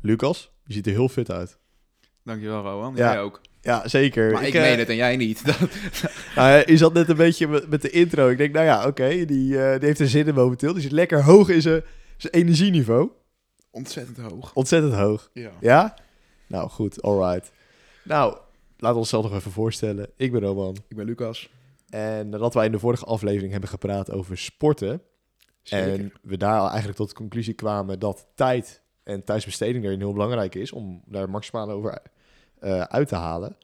Lucas, je ziet er heel fit uit. Dankjewel, Rowan. Ja. Jij ook. Ja, zeker. Maar ik, eh, meen het en jij niet. Dat- nou, je zat net een beetje met, de intro. Ik denk, nou ja, oké, die, eh, die heeft er zin in momenteel. Die zit lekker hoog in zijn zijn energieniveau. Ontzettend hoog. Ontzettend hoog. Ja. Ja? Nou, goed, alright. Nou, laten we onszelf nog even voorstellen. Ik ben Roman. Ik ben Lucas. En nadat wij in de vorige aflevering hebben gepraat over sporten... Zeker. En we daar eigenlijk tot de conclusie kwamen dat tijd en tijdsbesteding erin heel belangrijk is om daar maximaal over eh, uit te halen,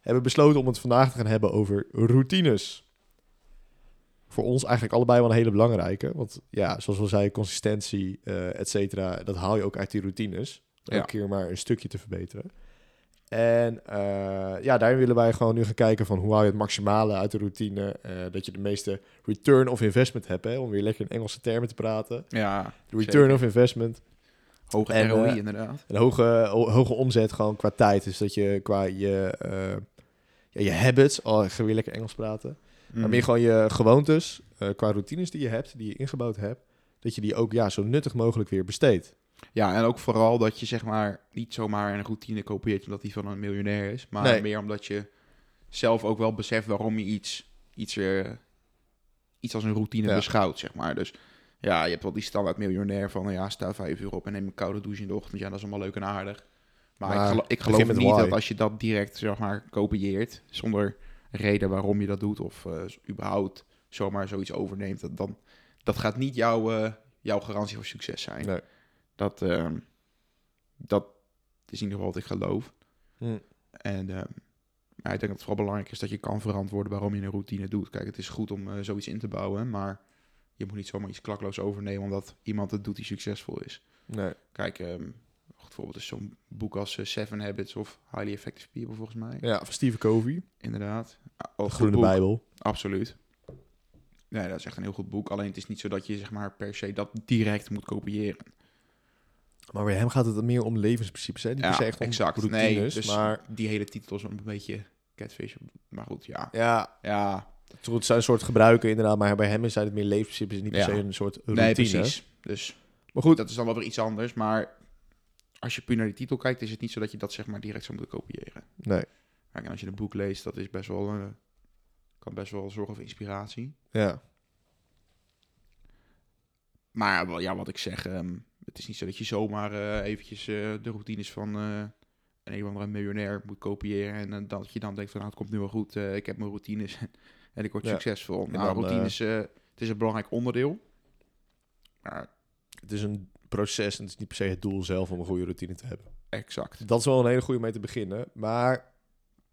hebben we besloten om het vandaag te gaan hebben over routines. Voor ons eigenlijk allebei wel een hele belangrijke. Want ja, zoals we zeiden, consistentie, eh et cetera, dat haal je ook uit die routines. Ja. Elke keer maar een stukje te verbeteren. En eh, ja, daarin willen wij gewoon nu gaan kijken van hoe haal je het maximale uit de routine. dat je de meeste return of investment hebt, hè, om weer lekker in Engelse termen te praten. Ja, De return zeker. of investment. Hoge En, ROI eh, inderdaad. Een hoge, ho- hoge omzet gewoon qua tijd. Dus dat je qua je, eh, ja, je habits, oh, ik ga weer lekker Engels praten. Mm. Maar meer gewoon je gewoontes, eh, qua routines die je hebt, die je ingebouwd hebt. Dat je die ook ja, zo nuttig mogelijk weer besteedt. Ja, en ook vooral dat je zeg maar niet zomaar een routine kopieert omdat die van een miljonair is. Maar Nee. meer omdat je zelf ook wel beseft waarom je iets, iets, weer, iets als een routine Ja. beschouwt, zeg maar. Dus ja, je hebt wel die standaard miljonair van, ja, sta vijf uur op en neem een koude douche in de ochtend. Ja, dat is allemaal leuk en aardig. Maar, Maar ik, gelo- ik geloof niet why. dat als je dat direct, zeg maar, kopieert, zonder reden waarom je dat doet, of eh, überhaupt zomaar zoiets overneemt, dat, dan, dat gaat niet jouw, eh, jouw garantie voor succes zijn. Nee. Dat, ehm, dat is in ieder geval wat ik geloof. Hm. En ehm, maar ik denk dat het vooral belangrijk is dat je kan verantwoorden waarom je een routine doet. Kijk, het is goed om eh, zoiets in te bouwen, maar je moet niet zomaar iets klakloos overnemen omdat iemand het doet die succesvol is. Nee. Kijk, ehm goed voorbeeld is zo'n boek als eh, Seven Habits of Highly Effective People volgens mij. Ja, van Stephen Covey, Inderdaad. Ah, goed Groene boek. Bijbel. Absoluut. Nee, dat is echt een heel goed boek. Alleen het is niet zo dat je zeg maar per se dat direct moet kopiëren. Maar bij hem gaat het meer om levensprincipes, hè? Niet se echt om exact. nee, dus maar die hele titel is een beetje catfish. Maar goed, ja. ja, Ja, het zijn een soort gebruiken inderdaad, maar bij hem zijn het meer levensprincipes, niet per se een soort routine. nee, precies. Dus Maar goed, dat is dan wel weer iets anders. Maar als je puur naar die titel kijkt, is het niet zo dat je dat zeg maar direct zou moeten kopiëren. nee, Kijk, en als je een boek leest, dat is best wel, eh, kan best wel zorgen voor inspiratie. ja. Maar wel, ja, wat ik zeg, ehm, het is niet zo dat je zomaar eh, eventjes eh, de routines van eh, een of andere miljonair moet kopiëren. En dat je dan denkt van, nou, het komt nu wel goed, ik heb mijn routines en ik word Ja. succesvol. Nou, dan, routines, eh, het is een belangrijk onderdeel. Maar Het is een proces en het is niet per se het doel zelf om een goede routine te hebben. exact. Dat is wel een hele goede mee te beginnen. Maar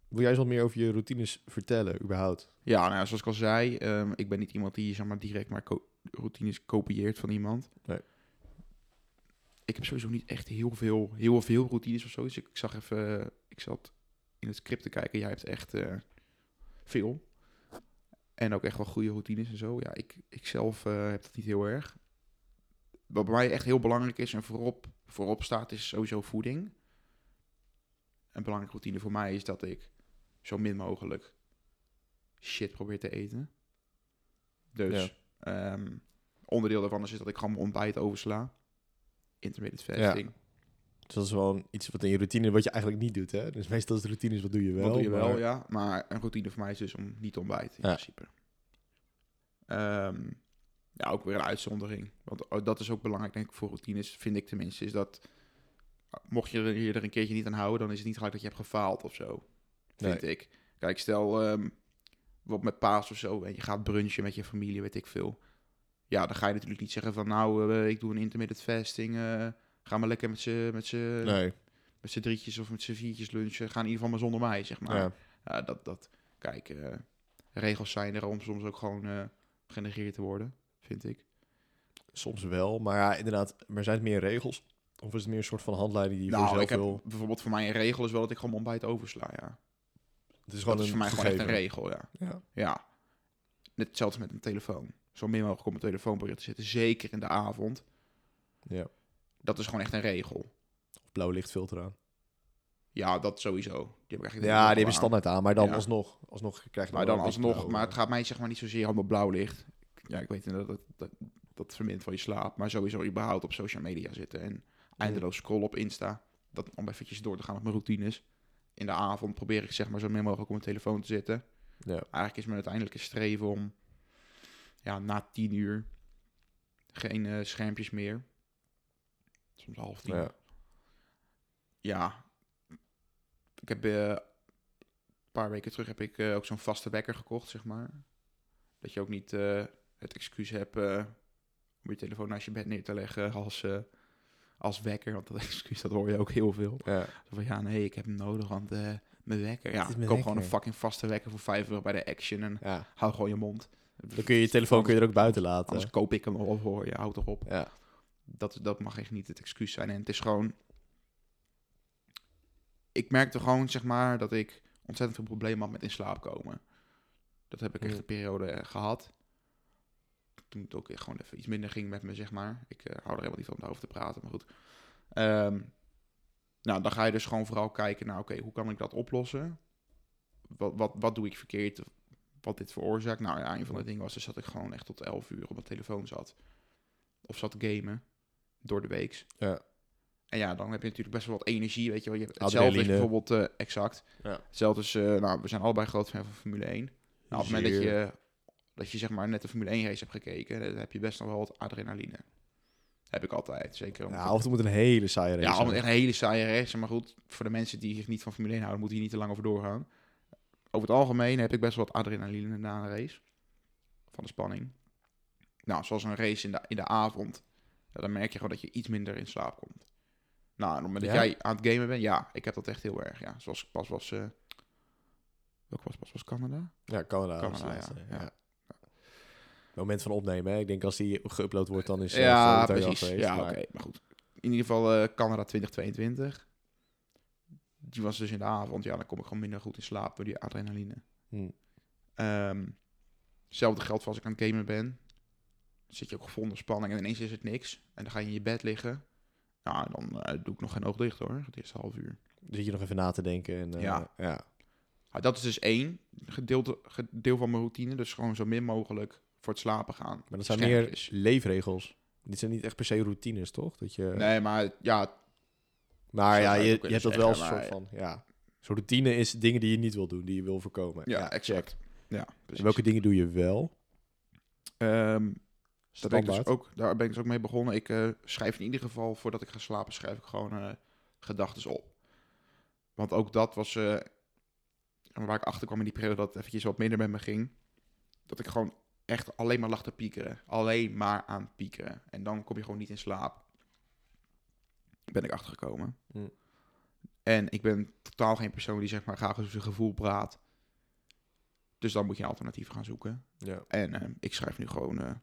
wil jij eens wat meer over je routines vertellen, überhaupt? Ja, nou, zoals ik al zei, ehm, ik ben niet iemand die zeg maar, direct maar routines kopieert van iemand. Nee. Ik heb sowieso niet echt heel veel, heel veel routines of zo. Dus ik, ik zag even, eh, ik zat in het script te kijken. Jij hebt echt eh, veel. En ook echt wel goede routines en zo. Ja, ik, ik zelf eh, heb dat niet heel erg. Wat bij mij echt heel belangrijk is en voorop, voorop staat, is sowieso voeding. Een belangrijke routine voor mij is dat ik zo min mogelijk shit probeer te eten. Dus ehm, onderdeel daarvan is dat ik gewoon mijn ontbijt oversla. Intermittent fasting. Dus dat is wel iets wat in je routine, wat je eigenlijk niet doet, hè? Dus meestal is de routine, wat doe je wel? Wat doe je wel, maar- ja. Maar een routine voor mij is dus om niet te ontbijten, in Ja. principe. Ehm, ja, ook weer een uitzondering. Want ook dat is ook belangrijk, denk ik, voor routines, vind ik tenminste. Is dat, mocht je er, je er een keertje niet aan houden, dan is het niet gelijk dat je hebt gefaald of zo. Vind ik. Kijk, stel, ehm wat met paas of zo, en je gaat brunchen met je familie, weet ik veel. Ja, dan ga je natuurlijk niet zeggen van, nou, eh, ik doe een intermittent fasting, eh, ga maar lekker met z'n met z'n Nee, met z'n drietjes of met z'n viertjes lunchen. Gaan in ieder geval maar zonder mij, zeg maar. ja. Dat, dat, kijk, eh, regels zijn er om soms ook gewoon eh, genegeerd te worden, vind ik. soms wel. Maar ja, inderdaad, maar zijn het meer regels? Of is het meer een soort van handleiding die je voor nou, jezelf heb wil? bijvoorbeeld voor mij een regel is wel dat ik gewoon ontbijt oversla, ja. Het is Dat gewoon is een voor mij gewoon echt een regel, ja. Ja. Ja. Net hetzelfde met een telefoon. Zo min mogelijk op mijn telefoon proberen te zitten, zeker in de avond. ja. Dat is gewoon echt een regel. Of blauw lichtfilter aan. Ja, dat sowieso. Die heb ik eigenlijk Ja, die hebben standaard aan, maar dan Ja. alsnog, alsnog krijg je Maar dan alsnog, blauw, maar het gaat mij zeg maar niet zozeer om het blauw licht. Ja, ik weet dat dat, dat, dat vermindert van je slaap. Maar sowieso überhaupt op social media zitten. En eindeloos scrollen op Insta. Dat om eventjes door te gaan op mijn routines. In de avond probeer ik zeg maar zo min mogelijk op mijn telefoon te zitten. Ja. Eigenlijk is mijn uiteindelijke streven om ja, na tien uur geen eh, schermpjes meer. Soms half tien. Ja. Ja. Ik heb eh, een paar weken terug heb ik eh, ook zo'n vaste wekker gekocht, zeg maar. Dat je ook niet eh, het excuus hebt eh, om je telefoon naast je bed neer te leggen als, eh, als wekker. Want dat excuus, dat hoor je ook heel veel. Ja. Zo van, ja, nee, ik heb hem nodig, want eh, mijn wekker. Ja, mijn koop gewoon een fucking vaste wekker voor 5 euro bij de Action en ja. hou gewoon je mond. Dan kun je je telefoon kun je er ook buiten laten. Anders koop ik hem al voor je, houd toch op. Ja. Dat, dat mag echt niet het excuus zijn. En het is gewoon... Ik merkte gewoon, zeg maar, dat ik ontzettend veel problemen had met in slaap komen. Dat heb ik echt een periode eh, gehad. Toen het ook echt gewoon even iets minder ging met me, zeg maar. Ik eh, hou er helemaal niet van om daarover te praten, maar goed. Ehm, nou, dan ga je dus gewoon vooral kijken naar, oké, hoe kan ik dat oplossen? Wat, wat, wat doe ik verkeerd? Wat dit veroorzaakt? Nou ja, een van de dingen was dus dat ik gewoon echt tot 11 uur op mijn telefoon zat. Of zat gamen. Door de weeks. Ja. En ja, dan heb je natuurlijk best wel wat energie, weet je wel. Je hebt hetzelfde is bijvoorbeeld, eh, exact. Ja. Hetzelfde is, eh, nou, we zijn allebei groot fan van Formule 1. Nou, op het moment dat Zeer. je, dat je zeg maar net de Formule 1 race hebt gekeken, dan heb je best nog wel wat adrenaline. Heb ik altijd, zeker. Ja, of het moet een hele saaie race ja, zijn. allemaal echt een hele saaie race. Maar goed, voor de mensen die zich niet van Formule 1 houden, moeten hier niet te lang over doorgaan. Over het algemeen heb ik best wel wat adrenaline na een race. Van de spanning. Nou, zoals een race in de, in de avond. Ja, dan merk je gewoon dat je iets minder in slaap komt. Nou, en op het moment Ja? dat jij aan het gamen bent, ja, ik heb dat echt heel erg. Ja, zoals ik pas was... eh welke was pas was Canada? Ja, Canada. Laatste, ja, ja. Moment van opnemen, hè. Ik denk als die geüpload wordt, dan is eh, ja, precies. geweest, ja, maar- oké. Maar goed. In ieder geval eh, Canada 2022. Die was dus in de avond. Ja, dan kom ik gewoon minder goed in slaap door die adrenaline. Hm. Ehm, hetzelfde geldt voor als ik aan het gamen ben. Zit je ook gevonden spanning en ineens is het niks. En dan ga je in je bed liggen. Nou, dan eh, doe ik nog geen oog dicht hoor, het eerste half uur. Dan zit je nog even na te denken. En, eh, Ja. ja. Nou, dat is dus één gedeelte, deel van mijn routine. Dus gewoon zo min mogelijk voor het slapen gaan. Maar dat zijn meer leefregels. Dit zijn niet echt per se routines, toch? Dat je... Nee, maar ja, Maar ja, je je, hebt dat wel een soort van... Ja. Zo'n routine is dingen die je niet wil doen, die je wil voorkomen. ja, exact. Ja, En precies. welke dingen doe je wel? Ehm, Daar ben, ik dus ook, daar ben ik dus ook mee begonnen. Ik eh, schrijf in ieder geval, voordat ik ga slapen, schrijf ik gewoon eh gedachten op. Want ook dat was eh, waar ik achter kwam in die periode dat het eventjes wat minder met me ging. Dat ik gewoon echt alleen maar lag te piekeren. Alleen maar aan piekeren. En dan kom je gewoon niet in slaap. Ben ik achtergekomen. Hm. En ik ben totaal geen persoon die zeg maar graag over zijn gevoel praat. Dus dan moet je een alternatief gaan zoeken. Ja. En ik schrijf nu gewoon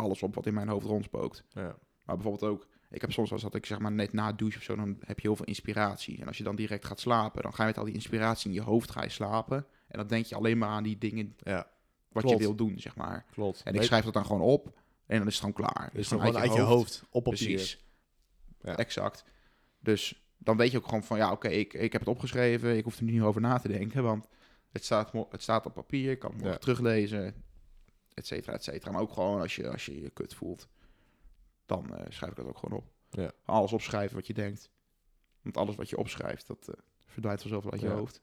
alles op wat in mijn hoofd rondspookt. ja. Maar bijvoorbeeld ook, ik heb soms eens dat ik zeg maar net na het douchen of zo, dan heb je heel veel inspiratie. En als je dan direct gaat slapen, dan ga je met al die inspiratie in je hoofd ga je slapen. En dan denk je alleen maar aan die dingen ja, wat Klopt. je wil doen, zeg maar. klopt. En ik schrijf dat dan gewoon op en dan is het gewoon klaar. Dus dan gewoon uit je hoofd, op papier. Precies. Ja. Exact. Dus dan weet je ook gewoon van, ja, oké, ik, ik heb het opgeschreven. Ik hoef er nu niet over na te denken, want het staat, het staat op papier. Ik kan het Ja. teruglezen, et cetera, et cetera. Maar ook gewoon als je als je, je kut voelt, dan eh, schrijf ik dat ook gewoon op. Ja. Alles opschrijven wat je denkt. Want alles wat je opschrijft, dat eh, verdwijnt vanzelf uit je Ja. hoofd.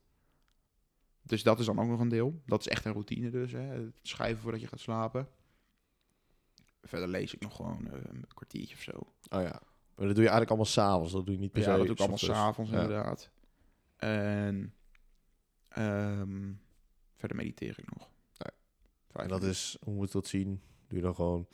Dus dat is dan ook nog een deel. Dat is echt een routine dus, hè. Het schrijven voordat je gaat slapen. Verder lees ik nog gewoon eh, een kwartiertje of zo. Oh ja. Maar dat doe je eigenlijk allemaal s'avonds. Dat doe je niet per se Ja, dat doe ik allemaal s'avonds Ja. inderdaad. En ehm, verder mediteer ik nog. En dat is, hoe moet dat zien? Doe je dan gewoon,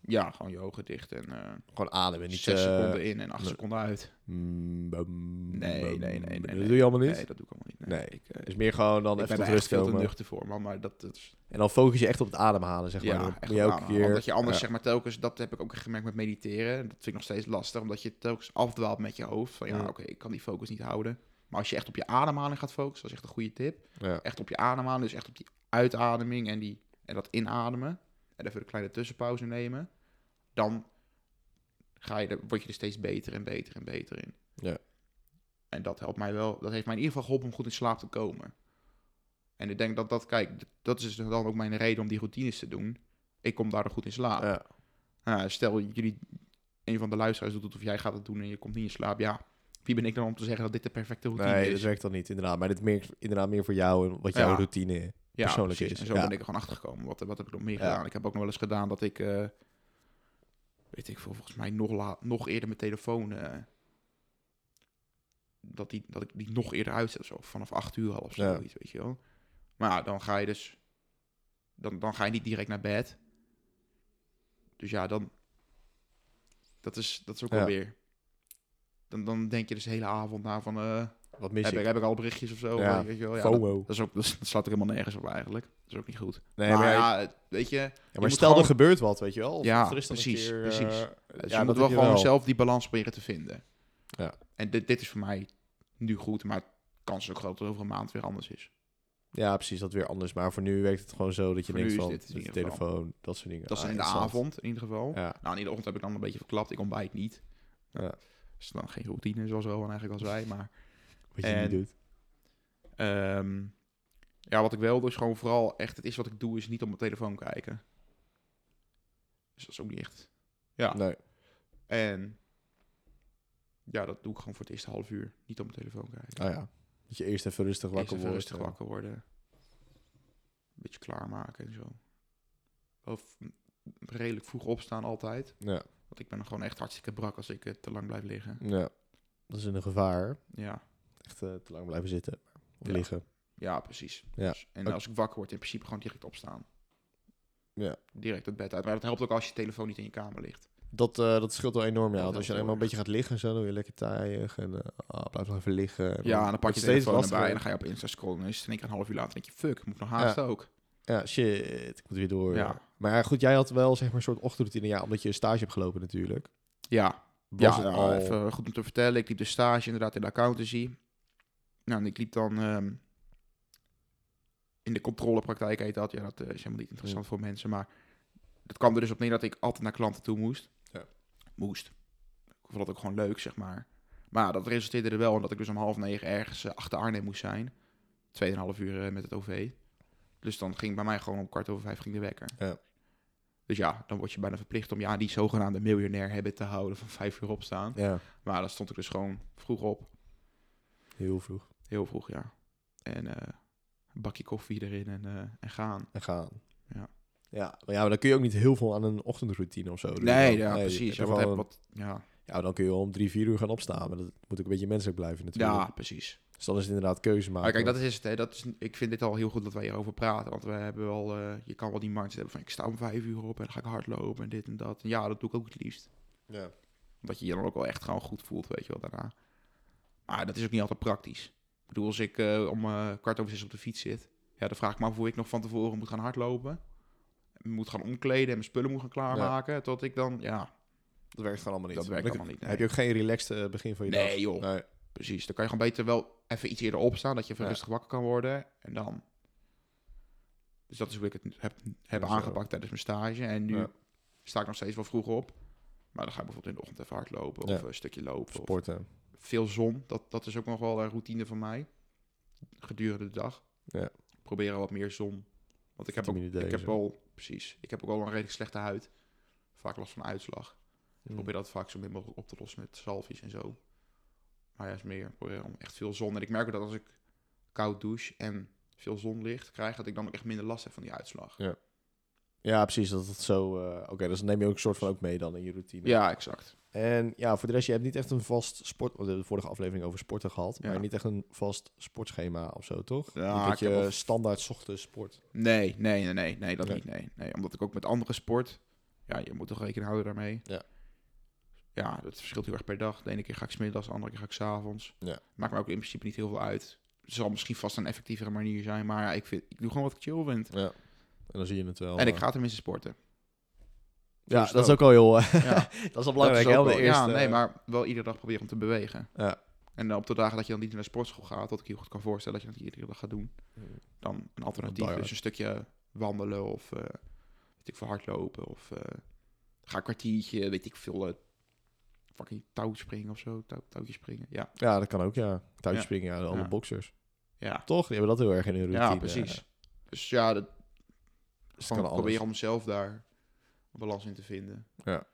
Ja, gewoon je ogen dicht en eh gewoon ademen. Niet, zes eh, seconden in en acht seconden uit. mm, bum, Nee, bum, nee, nee, nee, Dat doe je allemaal niet? Nee, dat doe ik allemaal niet. Nee. Ik, eh, is meer gewoon dan ik even ben tot rust komen. nuchter voor, man. Maar dat, dat is... En dan focus je echt op het ademhalen, zeg maar. ja, echt je aan, keer... Omdat je anders, ja. zeg maar, telkens... Dat heb ik ook gemerkt met mediteren. Dat vind ik nog steeds lastig. Omdat je telkens afdwaalt met je hoofd. Van ja, oké, ik kan die focus niet houden. Maar als je echt op je ademhaling gaat focussen, dat is echt een goede tip. Ja. echt op je ademhaling, dus echt op die uitademing en, die, en dat inademen. En even een kleine tussenpauze nemen. Dan ga je er, word je er steeds beter en beter en beter in. Ja. En dat helpt mij wel. Dat heeft mij in ieder geval geholpen om goed in slaap te komen. En ik denk dat dat, kijk, dat is dan ook mijn reden om die routines te doen. Ik kom daardoor goed in slaap. Ja. Nou, stel jullie, een van de luisteraars doet het of jij gaat het doen en je komt niet in slaap. Ja, wie ben ik dan om te zeggen dat dit de perfecte routine Nee, is? dat werkt dan niet, inderdaad. Maar dit merkt inderdaad meer voor jou en wat jouw Ja. routine ja, persoonlijk precies. is. En zo Ja. ben ik er gewoon achter gekomen. Wat, wat heb ik nog meer gedaan? Ik heb ook nog wel eens gedaan dat ik, eh, weet ik veel, volgens mij nog, nog eerder mijn telefoon, eh, dat, die, dat ik die nog eerder uitzet of zo. Vanaf acht uur al of zo, Ja. weet je wel. Maar ja, dan ga je dus, dan, dan ga je niet direct naar bed. Dus ja, dan, dat is, dat is ook Ja. wel weer. Dan, dan denk je dus de hele avond na van, eh, Wat mis heb, ik? ik, heb ik al berichtjes of zo? Ja, Weet je wel? Ja, dat, FOMO. dat, is ook, dat, slaat ook helemaal nergens op eigenlijk. Dat is ook niet goed. Nee, maar maar, ja, weet je, ja, je maar moet stel gewoon- er gebeurt wat, weet je wel. Of, Ja, er precies, keer, precies. eh, dus ja, je moet dat wel je gewoon zelf die balans proberen te vinden. Ja. En dit, dit is voor mij nu goed, maar kans is ook groot dat het over een maand weer anders is. Ja, precies, dat weer anders. Maar voor nu werkt het gewoon zo dat je Voor denkt van, dit de telefoon, dat soort dingen. Dat is Ah, in de avond in ieder geval. Ja, Nou, in de ochtend heb ik dan een beetje verklapt. Ik ontbijt niet. Ja. is dan geen routine, zoals Rowan eigenlijk al zei. Maar wat je En- niet doet. ehm, ja, wat ik wel doe is gewoon vooral echt... Het is wat ik doe is niet op mijn telefoon kijken. Dus dat is ook niet echt... Ja. Nee. En ja, dat doe ik gewoon voor het eerste half uur. Niet op mijn telefoon kijken. Ah ja, dat je eerst even rustig wakker wordt. rustig ja. wakker worden. Een beetje klaarmaken en zo. Of redelijk vroeg opstaan altijd. Ja, Want ik ben gewoon echt hartstikke brak als ik eh, te lang blijf liggen. ja, dat is een gevaar. Ja, Echt eh, te lang blijven zitten of Ja. liggen. ja precies. Ja. Dus- en als ik wakker word, in principe gewoon direct opstaan. Ja. Direct het bed uit. Maar dat helpt ook als je telefoon niet in je kamer ligt. Dat, eh, dat scheelt wel enorm, ja. Want als je eenmaal een beetje gaat liggen en zo, dan je lekker taaiig. En ah, blijf nog even liggen. En Ja, en dan pak je steeds telefoon erbij en dan ga je op Insta scrollen. En is het één keer een half uur later denk je, fuck, ik moet nog haast ook. Ja, shit, ik moet weer door. Ja. Maar goed, jij had wel zeg maar een soort ochtendroutine. Ja, omdat je een stage hebt gelopen natuurlijk. Ja, Was ja het nou, al... even goed om te vertellen. Ik liep de stage inderdaad in de accountancy. Nou, en ik liep dan ehm, in de controlepraktijk heet dat. Ja, dat eh, is helemaal niet interessant voor mensen. Maar dat kwam er dus op neer dat ik altijd naar klanten toe moest. Ja. Moest. Ik vond dat ook gewoon leuk, zeg maar. Maar dat resulteerde er wel in dat ik dus om half negen ergens eh, achter Arnhem moest zijn. Tweeënhalf uur eh, met het OV. Dus dan ging bij mij gewoon om kwart over vijf ging de wekker. Ja. Dus ja, dan word je bijna verplicht om ja, die zogenaamde miljonair hebben te houden van vijf uur opstaan. Ja, Maar dan stond ik dus gewoon vroeg op. heel vroeg. Heel vroeg, ja. En eh, een bakje koffie erin en, eh, en gaan. En gaan. Ja. Ja, maar ja, maar dan kun je ook niet heel veel aan een ochtendroutine of zo doen. Nee, Dan- ja, precies. Ja, wat heb, gewoon- wat, ja. Ja, dan kun je om drie, vier uur gaan opstaan. Maar dat moet ook een beetje menselijk blijven natuurlijk. ja, precies. Dus dan is het inderdaad keuze maken. Maar kijk, dat is het. Hè. Dat is, ik vind dit al heel goed dat wij hierover praten. Want we hebben wel, eh, je kan wel die mindset hebben van ik sta om vijf uur op en dan ga ik hardlopen en dit en dat. En ja, dat doe ik ook het liefst. Ja. Omdat je je dan ook wel echt gewoon goed voelt, weet je wel, daarna. Maar dat is ook niet altijd praktisch. Ik bedoel, als ik eh, om eh, kwart over zes op de fiets zit, ja, dan vraag ik me af hoe ik nog van tevoren moet gaan hardlopen. Moet gaan omkleden en mijn spullen moet gaan klaarmaken. Tot ik dan, ja, Dat werkt gewoon allemaal niet. Dat werkt allemaal niet, nee. Heb je ook geen relaxed eh, begin van je dag? nee joh, Nee. precies. Dan kan je gewoon beter wel even iets eerder opstaan, dat je even Ja. rustig wakker kan worden. En dan... Dus dat is hoe ik het heb, heb Ja, aangepakt tijdens mijn stage. En nu sta ik nog steeds wel vroeg op. Maar dan ga ik bijvoorbeeld in de ochtend even hardlopen of een stukje lopen. Of Sporten. Veel zon. Dat, dat is ook nog wel een routine van mij. Gedurende de dag. Ja. Proberen wat meer zon. Want ik heb, ook, ik heb wel, precies. Ik heb ook al een redelijk slechte huid. Vaak last van uitslag. Ik probeer dat vaak zo min mogelijk op te lossen met salvies en zo. Maar juist meer. Om echt veel zon. En ik merk ook dat als ik koud douche en veel zonlicht krijg, dat ik dan ook echt minder last heb van die uitslag. Ja, precies. Dat het zo... eh, Oké, dus dat neem je ook een soort van ook mee dan in je routine. Ja, exact. En ja, voor de rest, je hebt niet echt een vast sport... We hebben de vorige aflevering over sporten gehad. Ja. Maar niet echt een vast sportschema of zo, toch? Ja, niet dat je wel- standaard ochtends sport. Nee, nee, nee, nee, nee, dat Nee. niet. Nee, nee, omdat ik ook met andere sport, ja, je moet toch rekening houden daarmee. Ja. Ja, dat verschilt heel erg per dag. De ene keer ga ik smiddags, de andere keer ga ik s'avonds. Ja. Maakt me ook in principe niet heel veel uit. Het zal misschien vast een effectievere manier zijn, maar ja, ik, vind, ik doe gewoon wat ik chill vind. Ja. En dan zie je het wel. en ik eh. ga tenminste sporten. Ja, is dat is ook al heel... eh, Ja, dat is al dat belangrijk, is de wel- eerste, ja, nee, maar wel iedere dag proberen om te bewegen. Ja. En op de dagen dat je dan niet naar de sportschool gaat, wat ik je heel goed kan voorstellen dat je dat iedere dag gaat doen, dan een alternatief. Diehard. Dus een stukje wandelen of eh, weet ik veel hardlopen of eh, ga een kwartiertje, weet ik veel, eh fucking touwspringen of zo, touw, touwtjes springen. Ja, Ja, dat kan ook, ja. Touwtjes Ja. springen, ja. Alle Ja. boxers. ja, Toch? Die hebben dat heel erg in hun routine. ja precies. Dus ja, dat, Dus kan proberen om zelf daar balans in te vinden. Ja.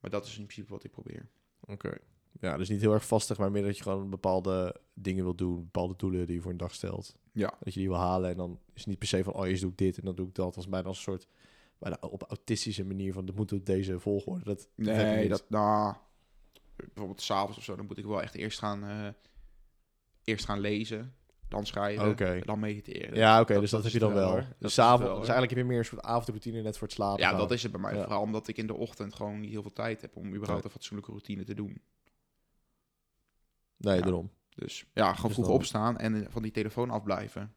Maar dat is in principe wat ik probeer. Oké. Ja, dus niet heel erg vastig, maar meer dat je gewoon bepaalde dingen wil doen, bepaalde doelen die je voor een dag stelt. Ja. Dat je die wil halen en dan is het niet per se van, oh, eerst doe ik dit en dan doe ik dat. Als bijna als een soort, bijna op autistische manier van, dat moet op deze volgorde. Dat ik Nee, dat, nou, bijvoorbeeld s'avonds of zo, dan moet ik wel echt eerst gaan, eh, eerst gaan lezen, dan schrijven, Oké. dan mediteren. Ja, oké, Dat- dus dat, dat heb is je dan wel. wel. Dat Dus, is avond, wel, dus eigenlijk heb je meer een soort avondroutine net voor het slapen Ja, gaan. dat is het bij mij. Ja. Vooral omdat ik in de ochtend gewoon niet heel veel tijd heb om überhaupt een fatsoenlijke routine te doen. Nee, Ja. daarom. Dus ja, gewoon Dus vroeg dan- opstaan en eh, van die telefoon afblijven.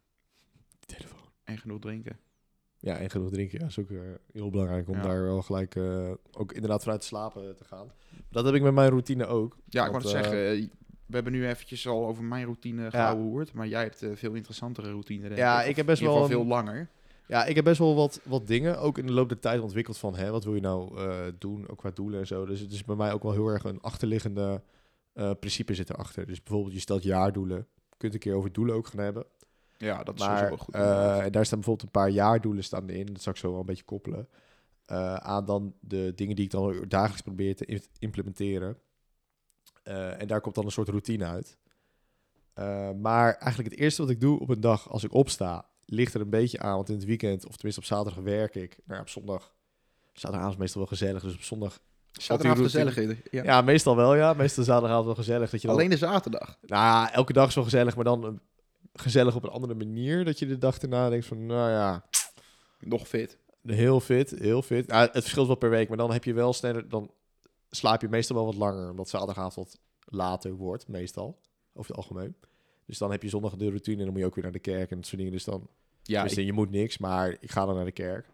Telefoon. En genoeg drinken. Ja, en genoeg drinken. Ja, is ook eh, heel belangrijk om Ja. daar wel gelijk eh, ook inderdaad vanuit te slapen te gaan. Dat heb ik met mijn routine ook. Ja, ik wou het zeggen, we hebben nu eventjes al over mijn routine gehoord, maar jij hebt een veel interessantere routine. Denk Ja, ik. heb best in ieder wel een- veel langer. Ja, ik heb best wel wat, wat dingen ook in de loop der tijd ontwikkeld van, hè, wat wil je nou eh, doen, ook qua doelen en zo. Dus het is bij mij ook wel heel erg een achterliggende eh, principe zit erachter. Dus bijvoorbeeld, je stelt jaardoelen. Je kunt een keer over doelen ook gaan hebben. Ja, dat is maar sowieso goed. eh, inderdaad. en daar staan bijvoorbeeld een paar jaardoelen staan in. Dat zal ik zo wel een beetje koppelen. eh, aan dan de dingen die ik dan dagelijks probeer te im- implementeren. Eh, en daar komt dan een soort routine uit. Eh, maar eigenlijk het eerste wat ik doe op een dag als ik opsta, ligt er een beetje aan. Want in het weekend, of tenminste op zaterdag werk ik. Nou, ja, op zondag, zaterdagavond is meestal wel gezellig. Dus op zondag, Zaterdagavond gezellig. Ja. ja, meestal wel ja. Meestal zaterdagavond wel gezellig. Dat je dan, Alleen de zaterdag. nou ja, elke dag is wel gezellig, maar dan eh, gezellig op een andere manier. Dat je de dag erna denkt van, nou ja, Nog fit. Heel fit, heel fit. Nou, het verschilt wel per week, maar dan heb je wel sneller, dan slaap je meestal wel wat langer, omdat zaterdagavond later wordt, meestal, over het algemeen. Dus dan heb je zondag de routine en dan moet je ook weer naar de kerk en dat soort dingen. Dus dan, Ja, dus ik, je moet niks, maar ik ga dan naar de kerk.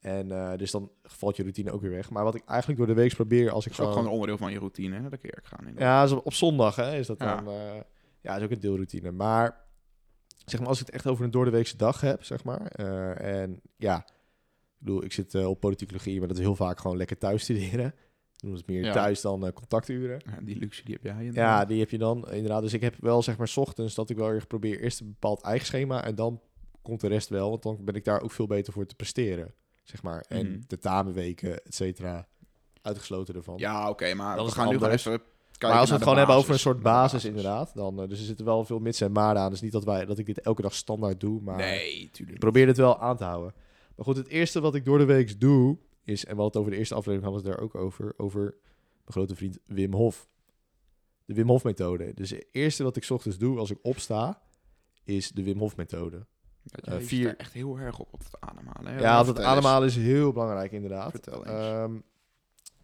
En eh, dus dan valt je routine ook weer weg. Maar wat ik eigenlijk door de week probeer, als ik is ook gewoon... gewoon een onderdeel van je routine, hè, naar de kerk gaan. inderdaad. Ja, op, op zondag hè, is dat Ja. dan... eh, ja, is ook een deelroutine. Maar zeg maar, als ik het echt over een doordeweekse dag heb, zeg maar. eh, en ja, ik bedoel, ik zit op politicologie, maar dat is heel vaak gewoon lekker thuis studeren. Doe het meer Ja. thuis dan eh, contacturen. Ja, die luxe die heb jij. Ja, inderdaad. die heb je dan inderdaad. Dus ik heb wel zeg maar 's ochtends dat ik wel erg probeer eerst een bepaald eigen schema en dan komt de rest wel, want dan ben ik daar ook veel beter voor te presteren, zeg maar. En Mhm. de tamenweken, et cetera, uitgesloten ervan. Ja, oké, maar Dan we gaan nu gewoon even maar als we het gewoon hebben over een soort basis, inderdaad, dan uh, dus er zitten wel veel mits en maarden aan. Dus niet dat wij dat ik dit elke dag standaard doe, maar Nee, ik tuurlijk. probeer het wel aan te houden. Maar goed, het eerste wat ik door de week doe is, en we hadden het over de eerste aflevering hadden we het daar ook over, over mijn grote vriend Wim Hof. De Wim Hof methode. Dus het eerste wat ik 's ochtends doe als ik opsta, is de Wim Hof methode. Dat eh, jij vier- echt heel erg op op het ademhalen. Hè? Ja, dat ademhalen is heel belangrijk inderdaad. Vertel eens. Ehm,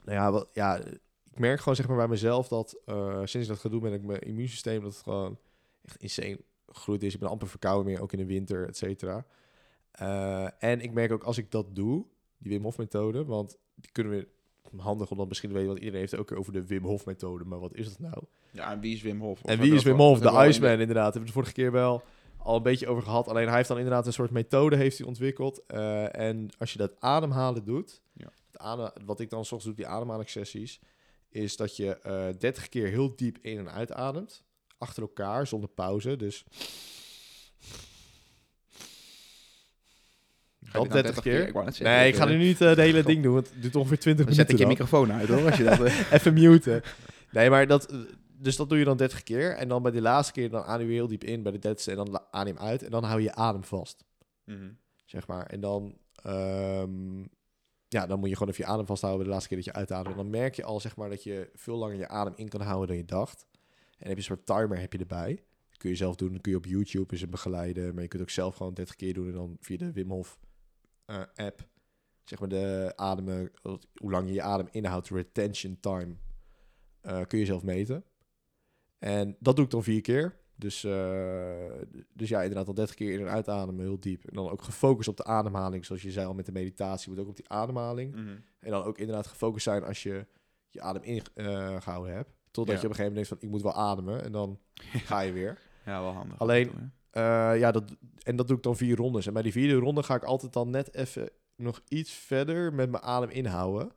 nou ja, wat, ja, ik merk gewoon zeg maar bij mezelf dat eh, sinds ik dat ga doen ben ik mijn immuunsysteem dat het gewoon echt insane groeit is. Ik ben amper verkouden meer, ook in de winter, et cetera. Eh, en ik merk ook als ik dat doe, die Wim Hof methode, want die kunnen we handig omdat misschien weten, want iedereen heeft het ook over de Wim Hof methode, maar wat is dat nou? Ja, en wie is Wim Hof? Of En wie is Wim Hof? De Iceman inderdaad. Hebben we het de vorige keer wel al een beetje over gehad. Alleen hij heeft dan inderdaad een soort methode heeft hij ontwikkeld. Eh, en als je dat ademhalen doet, Ja. het adem, wat ik dan soms doe, die ademhalingssessies, is dat je eh 30 keer heel diep in en uitademt. Achter elkaar, zonder pauze. Dus Dat dit nou 30 keer. Ik zeggen, Nee, ik ga eh, nu niet eh, de hele ding doen, want het duurt ongeveer 20 Dan zet ik minuten. je dan. microfoon uit hoor, als je dat... eh, Even muten. Nee, maar dat... Dus dat doe je dan 30 keer. En dan bij de laatste keer, dan adem je heel diep in. Bij de dertigste en dan adem je uit. En dan hou je je adem vast, mhm. zeg maar. En dan... ehm, ja, dan moet je gewoon even je adem vasthouden bij de laatste keer dat je uitademt. En dan merk je al, zeg maar, dat je veel langer je adem in kan houden dan je dacht. En heb je een soort timer heb je erbij. Dat kun je zelf doen. Dan kun je op YouTube eens begeleiden. Maar je kunt ook zelf gewoon 30 keer doen. En dan via de Wim Hof eh, app. Zeg maar de ademen, hoe lang je je adem inhoudt, retention time, eh, kun je zelf meten. En dat doe ik dan vier keer. Dus, eh, dus ja, inderdaad al 30 keer in en uitademen, heel diep. En dan ook gefocust op de ademhaling, zoals je zei al met de meditatie, moet ook op die ademhaling. Mhm. En dan ook inderdaad gefocust zijn als je je adem ingehouden hebt. Totdat Ja. je op een gegeven moment denkt van, ik moet wel ademen. En dan ga je weer. Ja, wel handig. Alleen- Eh, ja, dat, en dat doe ik dan vier rondes. En bij die vierde ronde ga ik altijd dan net even nog iets verder met mijn adem inhouden.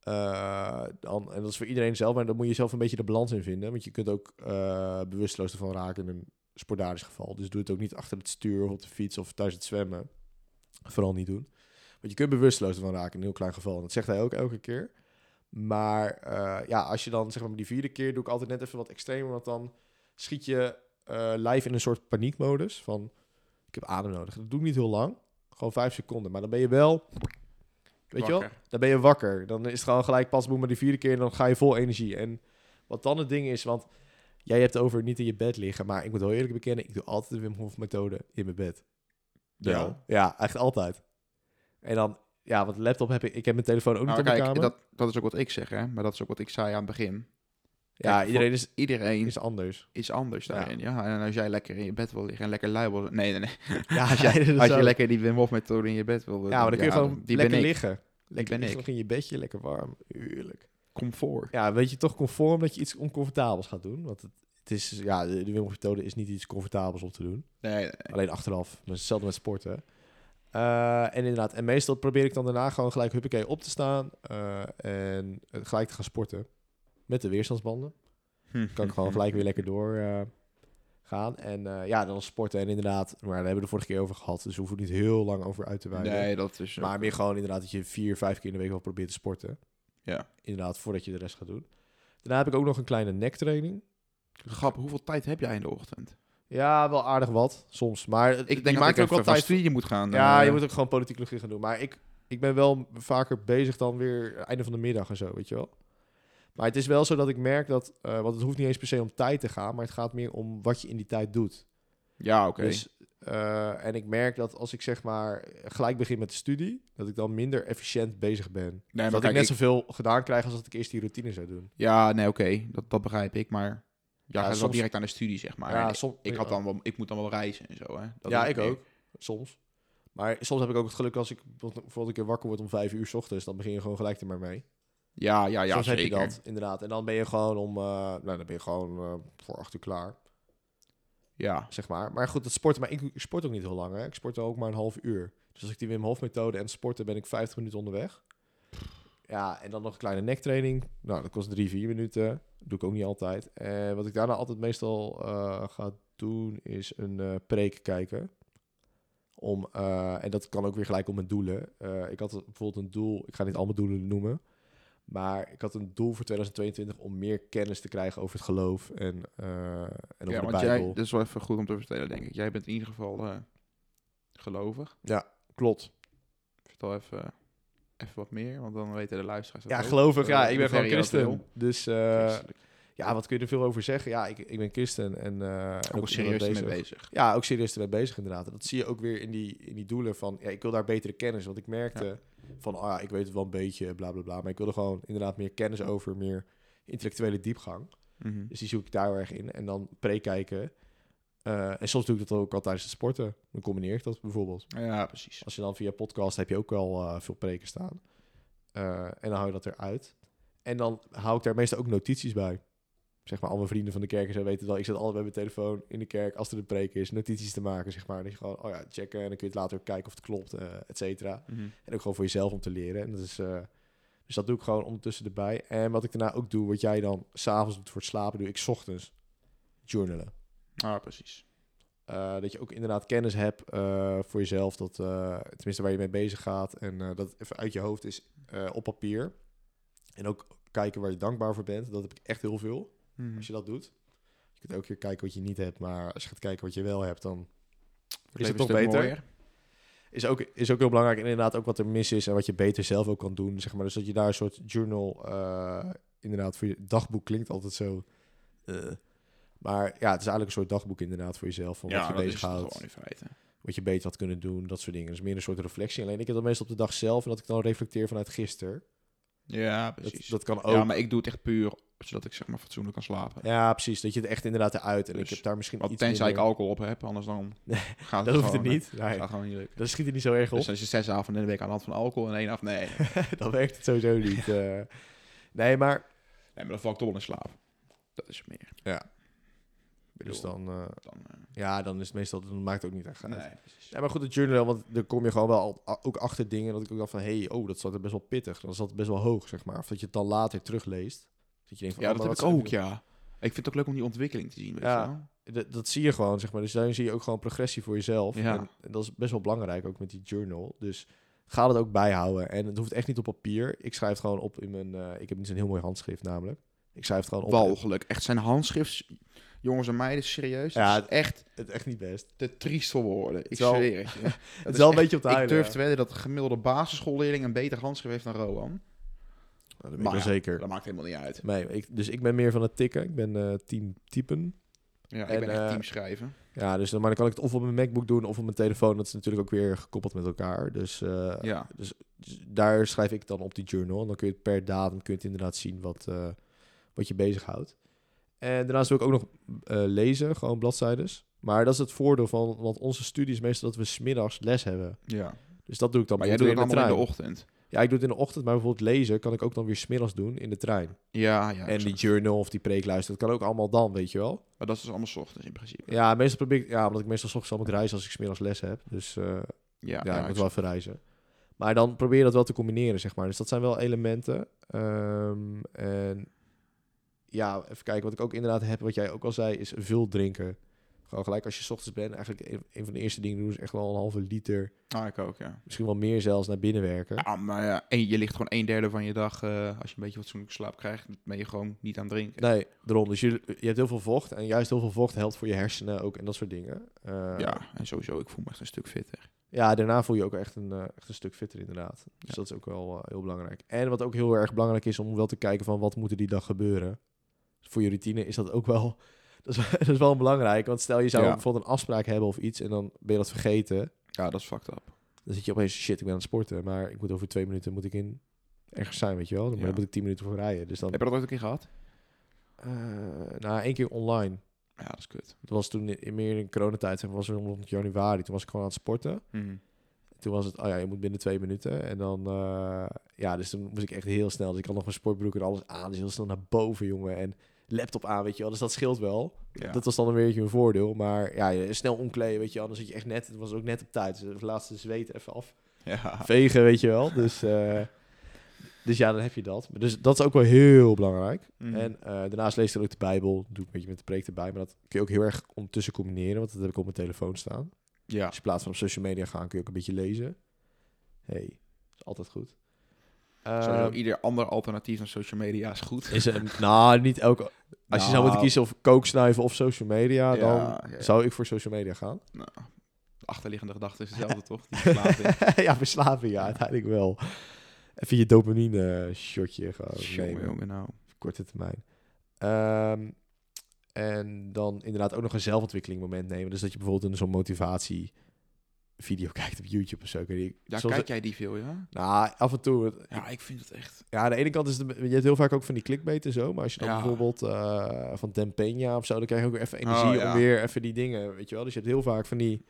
Eh, dan, en dat is voor iedereen zelf, maar dan moet je zelf een beetje de balans in vinden. Want je kunt ook eh, bewusteloos ervan raken in een sporadisch geval. Dus doe het ook niet achter het stuur of op de fiets of thuis het zwemmen. Vooral niet doen. Want je kunt bewusteloos ervan raken in een heel klein geval. En dat zegt hij ook elke keer. Maar ja, als je dan zeg maar die vierde keer doe ik altijd net even wat extremer, want dan schiet je eh lijf in een soort paniekmodus van ik heb adem nodig. Dat doe ik niet heel lang, gewoon vijf seconden, maar dan ben je wel, weet je wel, dan ben je wakker. Dan is het gewoon gelijk pas boem maar die vierde keer en dan ga je vol energie. En wat dan het ding is, want jij hebt het over niet in je bed liggen, maar ik moet wel eerlijk bekennen, ik doe altijd de Wim Hof methode in mijn bed. Ja. Ja, echt altijd. En dan, ja, want laptop heb ik, ik heb mijn telefoon ook Nou, niet op mijn kijk, kamer. dat, dat is ook wat ik zeg, hè. Maar dat is ook wat ik zei aan het begin. Ja, kijk, iedereen is, Iedereen is anders. is anders daarin. Ja. En als jij lekker in je bed wil liggen en lekker lui wil... Nee, nee, nee. Ja, als, jij, als je lekker die Wim Hof methode in je bed wil... Ja, maar dan kun je gewoon die lekker liggen. Lekker ben ik. in je bedje, lekker warm. Heerlijk. Comfort. Ja, weet je toch conform dat je iets oncomfortabels gaat doen? Want het, het is, ja, de, de Wim Hof methode is niet iets comfortabels om te doen. Nee, nee, nee. Alleen achteraf. Maar hetzelfde met sporten. Eh, en inderdaad, en meestal probeer ik dan daarna gewoon gelijk huppakee op te staan. eh, en eh, gelijk te gaan sporten. Met de weerstandsbanden. kan ik gewoon gelijk weer lekker door eh, gaan. En eh, ja, dan sporten en inderdaad, maar daar hebben we de vorige keer over gehad. Dus we hoeven er niet heel lang over uit te wijden. Nee, dat is... maar meer gewoon inderdaad dat je vier, vijf keer in de week wel probeert te sporten. Ja. Inderdaad, voordat je de rest gaat doen. Daarna heb ik ook nog een kleine nektraining. Grappig, hoeveel tijd heb jij in de ochtend? Ja, wel aardig wat, soms. Maar Ik je denk dat maakt ik er ook wel tijd studie moet gaan. Ja, eh, je moet ook gewoon politicologie gaan doen. Maar ik, ik ben wel vaker bezig dan weer einde van de middag en zo, weet je wel. Maar het is wel zo dat ik merk dat, eh, want het hoeft niet eens per se om tijd te gaan, maar het gaat meer om wat je in die tijd doet. Ja, oké. Dus, eh, en ik merk dat als ik zeg maar gelijk begin met de studie, dat ik dan minder efficiënt bezig ben. Nee, maar dat ik net ik- zoveel gedaan krijg als dat ik eerst die routine zou doen. Ja, nee, oké. Dat, dat begrijp ik. Maar ja, Ja, wel soms- direct aan de studie, zeg maar. ja, ik, had dan wel, ik moet dan wel reizen en zo, hè. Dat ja, ik ook. Soms. Maar soms heb ik ook het geluk als ik bijvoorbeeld een keer wakker word om vijf uur 's ochtends, dan begin je gewoon gelijk er maar mee. Ja, ja, ja, Soms zeker. heb je dat, inderdaad. En dan ben je gewoon om, eh, nou, dan ben je gewoon eh, voor acht uur klaar, Ja, zeg maar. Maar goed, het sporten, maar ik, ik sport ook niet heel lang, hè. Ik sport ook maar een half uur. Dus als ik die Wim Hof methode en sporten, ben ik 50 minuten onderweg. Ja, en dan nog een kleine nektraining. Nou, dat kost drie, vier minuten. doe ik ook niet altijd. En wat ik daarna altijd meestal eh, ga doen, is een eh, preek kijken. Om, eh, en dat kan ook weer gelijk om mijn doelen. Eh, ik had bijvoorbeeld een doel, ik ga niet al mijn doelen noemen. Maar ik had een doel voor 2022 om meer kennis te krijgen over het geloof en, eh, en over ja de want Bijbel. jij, dat is wel even goed om te vertellen, denk ik. Jij bent in ieder geval eh, gelovig. Klopt. Vertel even, even wat meer, want dan weten de luisteraars Ja, gelovig. Eh, Ja, ik in ben gewoon dat christen. Dus eh, Christelijk. Ja, wat kun je er veel over zeggen? Ja, ik, ik ben christen en en ook ook serieus ermee bezig. Ja, ook serieus ermee bezig inderdaad. En dat zie je ook weer in die, in die doelen van... Ja, ik wil daar betere kennis. Want ik merkte van... Oh ja, ik weet het wel een beetje, bla bla bla. Maar ik wilde gewoon inderdaad meer kennis over, meer intellectuele diepgang. Mhm. Dus die zoek ik daar erg in. En dan pre-kijken. Eh, en soms doe ik dat ook al tijdens het sporten. Dan combineer ik dat bijvoorbeeld. Ja, precies. Als je dan via podcast heb je ook al eh, veel preken staan. En dan hou je dat eruit. En dan hou ik daar meestal ook notities bij. Zeg maar, al mijn vrienden van de kerk en zo weten wel. Ik zet altijd bij mijn telefoon in de kerk, als er een preek is, notities te maken, zeg maar. Dat je gewoon, oh ja, checken. En dan kun je het later ook kijken of het klopt, eh et cetera. Mhm. En ook gewoon voor jezelf om te leren. En dat is, eh, dus dat doe ik gewoon ondertussen erbij. En wat ik daarna ook doe, wat jij dan s'avonds doet voor het slapen, doe ik 's ochtends journalen. Ah, precies. Uh, dat je ook inderdaad kennis hebt voor jezelf. Dat, tenminste, waar je mee bezig gaat. En dat even uit je hoofd is op papier. En ook kijken waar je dankbaar voor bent. Dat heb ik echt heel veel. Mhm. Als je dat doet. Je kunt ook keer kijken wat je niet hebt. Maar als je gaat kijken wat je wel hebt, dan is het toch beter. mooier. Is ook, is ook heel belangrijk. En inderdaad ook wat er mis is. En wat je beter zelf ook kan doen. Zeg maar. Dus dat je daar een soort journal... uh, inderdaad, voor je dagboek klinkt altijd zo... Uh, maar ja, het is eigenlijk een soort dagboek inderdaad voor jezelf. Van ja, wat je bezighoudt. wat je beter had kunnen doen, dat soort dingen. Dus meer een soort reflectie. Alleen ik heb dat meestal op de dag zelf en dat ik dan reflecteer vanuit gisteren. Ja, Dat, precies. dat kan ook. Ja, maar ik doe het echt puur zodat ik zeg maar fatsoenlijk kan slapen. Ja, precies. Dat je het echt inderdaad eruit. En Dus ik heb daar misschien iets tenzij ik alcohol op heb, anders dan Nee, gaat Dat het hoeft het niet. Nee, gaat gewoon niet lukken. dat schiet er niet zo erg op. Dus als je zes avonden in de week aan de hand van alcohol en één af, nee. nee, dan werkt het sowieso niet. eh. nee, maar... maar dan val ik toch wel in slaap. Dat is meer. Ja. Bedoel, Dus dan... eh, dan eh, ja, dan is het meestal... Dan maakt het ook niet echt uit. nee, precies. Ja, maar goed, het journal, want dan kom je gewoon wel ook achter dingen. Dat ik ook dacht van, hé, hey, oh, dat zat er best wel pittig. Dan zat het best wel hoog, zeg maar. Of dat je het dan later terugleest. Dat je denkt van, Ja, oh, dat heb ik ook, ja. Ik vind het ook leuk om die ontwikkeling te zien, weet Ja. je wel. Dat, dat zie je gewoon, zeg maar. Dus daarin zie je ook gewoon progressie voor jezelf. Ja. En, en dat is best wel belangrijk, ook met die journal. Dus ga het ook bijhouden. En het hoeft echt niet op papier. Ik schrijf het gewoon op in mijn... eh, ik heb niet zo'n heel mooi handschrift namelijk. Ik schrijf het gewoon op. Walgelijk. Echt zijn handschrift, jongens en meiden, serieus. Ja, Ja, is echt Het echt niet best. te triest voor woorden. Ik is wel- zweer het je. Het Dat is wel een beetje op de Ik durf te wedden dat de gemiddelde basisschoolleerling een beter handschrift heeft dan Rowan. Nou, dat weet ik Maar wel ja, zeker. Dat maakt helemaal niet uit. Nee, ik, dus ik ben meer van het tikken. Ik ben eh, team typen. Ja, ik En, ben echt eh, team schrijven. Ja, dus dan, maar dan kan ik het of op mijn MacBook doen of op mijn telefoon. Dat is natuurlijk ook weer gekoppeld met elkaar. Dus, eh, Ja. dus, dus daar schrijf ik dan op die journal. En dan kun je het per datum kun je het inderdaad zien wat, wat je bezighoudt. En daarnaast wil ik ook nog lezen, gewoon bladzijdes. Maar dat is het voordeel van, want onze studie is meestal dat we smiddags les hebben. ja. Dus dat doe ik dan Maar jij doet het allemaal in de ochtend. Ja, ik doe het in de ochtend, maar bijvoorbeeld lezen kan ik ook dan weer smiddags doen in de trein. Ja, ja. en die journal of die preek luisteren, dat kan ook allemaal dan, weet je wel. Maar dat is dus allemaal 's ochtends in principe. Ja, meestal probeer ik, ja, omdat ik meestal 's ochtends al moet reizen als ik smiddags les heb. Dus eh, Ja, ja, ja, ik moet wel even reizen. Maar dan probeer je dat wel te combineren, zeg maar. Dus dat zijn wel elementen. Ehm, en ja, even kijken. Wat ik ook inderdaad heb, wat jij ook al zei, is veel drinken. Gewoon gelijk als je 's ochtends bent. Eigenlijk een, een van de eerste dingen doen is echt wel een halve liter. Ah, ik ook, ja. Misschien wel meer zelfs naar binnen werken. Ja, maar ja, en je ligt gewoon een derde van je dag, eh, als je een beetje fatsoenlijke slaap krijgt, ben je gewoon niet aan het drinken. Nee, daarom. Dus je, je hebt heel veel vocht. En juist heel veel vocht helpt voor je hersenen ook en dat soort dingen. Eh, Ja, en sowieso, ik voel me echt een stuk fitter. Ja, daarna voel je ook echt een, eh, echt een stuk fitter inderdaad. Dus Ja. dat is ook wel heel belangrijk. En wat ook heel erg belangrijk is om wel te kijken van wat moet er die dag gebeuren. Voor je routine is dat ook wel, dat is, dat is wel belangrijk. Want stel je zou Ja. bijvoorbeeld een afspraak hebben of iets en dan ben je dat vergeten. Ja, dat is fucked up. Dan zit je opeens, shit, ik ben aan het sporten. Maar ik moet over twee minuten moet ik in ergens zijn, weet je wel. Dan, Ja. dan moet ik tien minuten voor rijden. Dus dan, Heb je dat ooit een keer gehad? eh nou, één keer online. Ja, dat is kut. Het was toen in, meer in coronatijd, maar, was rond januari. Toen was ik gewoon aan het sporten. Mhm. Toen was het, oh ja, je moet binnen twee minuten. En dan, eh, ja, dus toen moest ik echt heel snel. Dus ik had nog mijn sportbroek en alles aan. Dus heel snel naar boven, jongen. En laptop aan, weet je wel. Dus dat scheelt wel. Ja. Dat was dan een beetje een voordeel. Maar ja, snel omkleden, weet je wel. Dan zit je echt net, het was ook net op tijd. Dus de laatste zweet even af. ja. Vegen, weet je wel. Dus, eh, dus ja, dan heb je dat. Dus dat is ook wel heel belangrijk. Mhm. En eh, daarnaast lees ik ook de Bijbel. Dat doe ik een beetje met de preek erbij. Maar dat kun je ook heel erg ondertussen combineren. Want dat heb ik op mijn telefoon staan. ja. Je in plaats van op social media gaan, kun je ook een beetje lezen. hey, is altijd goed. Sowieso, Ehm, ieder ander alternatief dan social media is goed. is er, nou, niet elke... Als je zou moeten Nou. kiezen of kooksnuiven of social media, Ja, dan ja, ja. zou ik voor social media gaan. Nou, de achterliggende gedachte is hetzelfde, toch? Die verslaving. ja, verslaving, ja, uiteindelijk wel. Even je dopamine shotje gewoon Jongen, nemen. jongen, nou. korte termijn. Ehm, en dan inderdaad ook nog een zelfontwikkeling moment nemen. Dus dat je bijvoorbeeld in zo'n motivatie video kijkt op YouTube of zo. Ik. Ja, Soms- kijk jij die veel, ja? Nou, af en toe. Ja, ik vind het echt... Ja, aan de ene kant is het... Je hebt heel vaak ook van die clickbait en zo. Maar als je dan Ja. bijvoorbeeld eh, van Peña of zo... dan krijg je ook weer even energie Oh, ja. om weer even die dingen... Weet je wel? Dus je hebt heel vaak van die...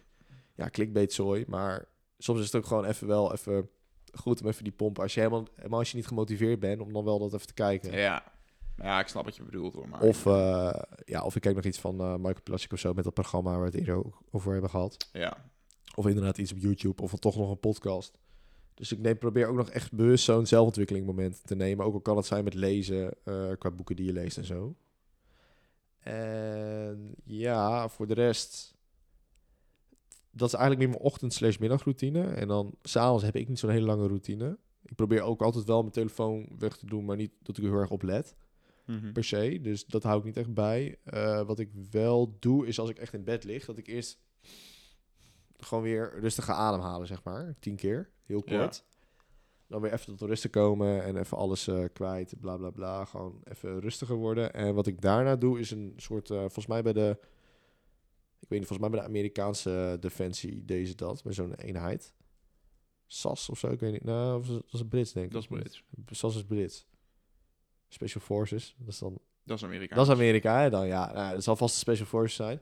Ja, clickbait zooi. Maar soms is het ook gewoon even wel even goed om even die pompen. Als je helemaal, helemaal als je niet gemotiveerd bent... om dan wel dat even te kijken. Ja. Ja, ik snap wat je bedoelt, hoor. Maar Of, eh, ja, of ik kijk nog iets van eh Michael Plastic of zo met dat programma waar we het eerder ook over hebben gehad. Ja. Of inderdaad iets op YouTube of toch nog een podcast. Dus ik neem, probeer ook nog echt bewust zo'n zelfontwikkeling moment te nemen. Ook al kan het zijn met lezen, eh, qua boeken die je leest en zo. En ja, voor de rest... Dat is eigenlijk meer mijn ochtend slash middagroutine. En dan s'avonds heb ik niet zo'n hele lange routine. Ik probeer ook altijd wel mijn telefoon weg te doen, maar niet dat ik er heel erg op let Mhm. per se. Dus dat hou ik niet echt bij. Eh, wat ik wel doe, is als ik echt in bed lig, dat ik eerst gewoon weer rustig ga ademhalen, zeg maar. Tien keer, heel Ja. kort. Dan weer even tot rust te komen en even alles eh, kwijt, bla bla bla. Gewoon even rustiger worden. En wat ik daarna doe, is een soort, eh, volgens mij bij de, ik weet niet, volgens mij bij de Amerikaanse defensie deze dat, met zo'n eenheid. SAS of zo, ik weet niet. Nou, of dat is Brits, denk ik. Dat is Brits. SAS is Brits. Special Forces, dat is dan Dat is Amerika. dat is Amerika, hè, dan ja. Nou, dat zal vast de Special Forces zijn.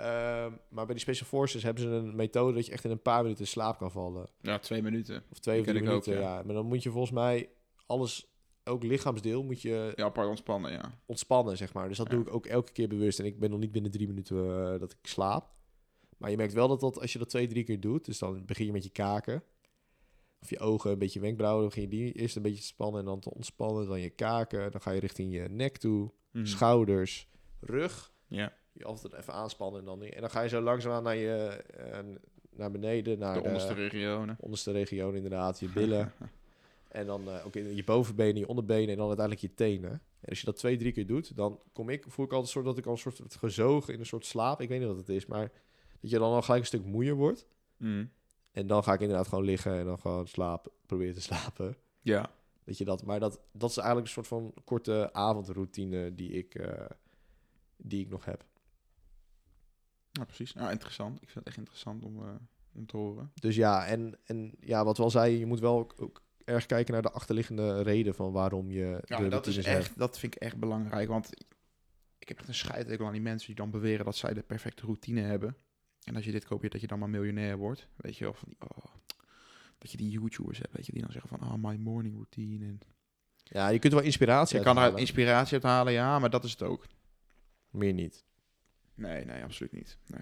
Ehm, maar bij die Special Forces hebben ze een methode dat je echt in een paar minuten in slaap kan vallen. Ja, twee minuten. Of twee of drie ik ook, minuten, ja. ja. Maar dan moet je volgens mij alles, elk lichaamsdeel moet je Ja, apart ontspannen, ja. ontspannen, zeg maar. Dus dat Ja. doe ik ook elke keer bewust. En ik ben nog niet binnen drie minuten eh, dat ik slaap. Maar je merkt wel dat, dat als je dat twee, drie keer doet, dus dan begin je met je kaken. Of je ogen, een beetje wenkbrauwen, dan begin je die eerst een beetje te spannen en dan te ontspannen. Dan je kaken, dan ga je richting je nek toe, Mhm. schouders, rug. Ja. Je altijd even aanspannen en dan, en dan ga je zo langzaamaan naar je, eh, naar beneden, naar de de, onderste regionen. onderste region inderdaad, je billen. en dan eh, ook in je bovenbenen, je onderbenen en dan uiteindelijk je tenen. En als je dat twee, drie keer doet, dan kom ik, voel ik altijd een soort dat ik al een soort gezogen in een soort slaap. Ik weet niet wat het is, maar dat je dan al gelijk een stuk moeier wordt. Mm. En dan ga ik inderdaad gewoon liggen en dan gewoon slapen, proberen te slapen. Ja. Dat je dat, maar dat, dat is eigenlijk een soort van korte avondroutine die ik, eh, die ik nog heb. Ja, precies. Nou, interessant. Ik vind het echt interessant om, eh, om te horen. Dus ja, en, en ja, wat we al zeiden, je moet wel ook, ook erg kijken naar de achterliggende reden van waarom je Ja, de dat is hebt. echt, dat vind ik echt belangrijk. Want ik heb echt een scheidhekel aan die mensen die dan beweren dat zij de perfecte routine hebben. En als je dit kopieert, dat je dan maar miljonair wordt. Weet je wel, van die, oh, dat je die YouTubers hebt, weet je, die dan zeggen van, oh, my morning routine. En Ja, je kunt wel inspiratie je uit kan er inspiratie uit halen, ja, maar dat is het ook. Meer niet. Nee, nee, absoluut niet. Nee.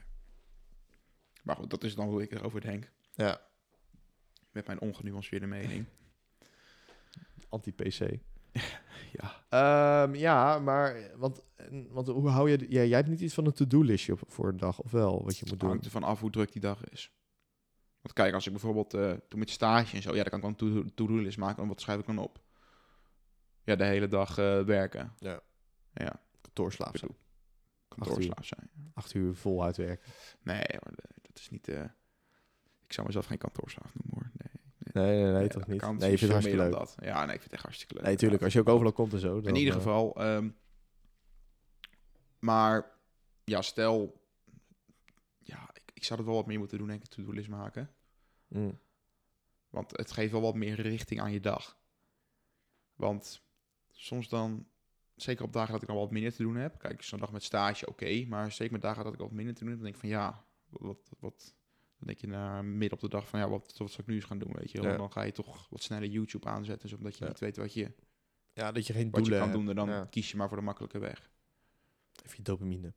Maar goed, dat is dan hoe ik erover denk. Ja, Met mijn ongenuanceerde mening. anti-PC. ja. Ehm, ja, maar want, want hoe hou je... Ja, jij hebt niet iets van een to-do-listje voor een dag, of wel? Wat je moet doen. hangt ervan af hoe druk die dag is. Want kijk, als ik bijvoorbeeld uh, doe met stage en zo, ja, dan kan ik wel een to- to-do-list maken. En wat schrijf ik dan op? Ja, de hele dag eh, werken. Ja. Ja, Kantoorslaap. Kantoorslaaf zijn. Acht uur vol uitwerken. Nee, hoor, dat is niet... eh, ik zou mezelf geen kantoorslaaf noemen, hoor. Nee, Nee, nee, nee, Nee, toch niet. Nee, je is vindt het hartstikke leuk. dat. Ja, nee, ik vind het echt hartstikke leuk. Nee, tuurlijk. Als je ook overal komt en zo. In dan, ieder eh, geval. ehm, maar ja, stel... Ja, ik, ik zou er wel wat meer moeten doen, denk ik, to-do-list maken. mm. Want het geeft wel wat meer richting aan je dag. Want soms dan, zeker op dagen dat ik dan wat minder te doen heb. Kijk, zo'n dag met stage, oké. maar zeker met dagen dat ik wat minder te doen heb, dan denk ik van ja, wat, wat, dan denk je na midden op de dag van ja, wat, wat zal ik nu eens gaan doen, weet je. Ja. Dan ga je toch wat sneller YouTube aanzetten, zodat je Ja. niet weet wat je, Ja, dat je geen wat je doelen kan doen. En dan Ja. kies je maar voor de makkelijke weg. Even je dopamine.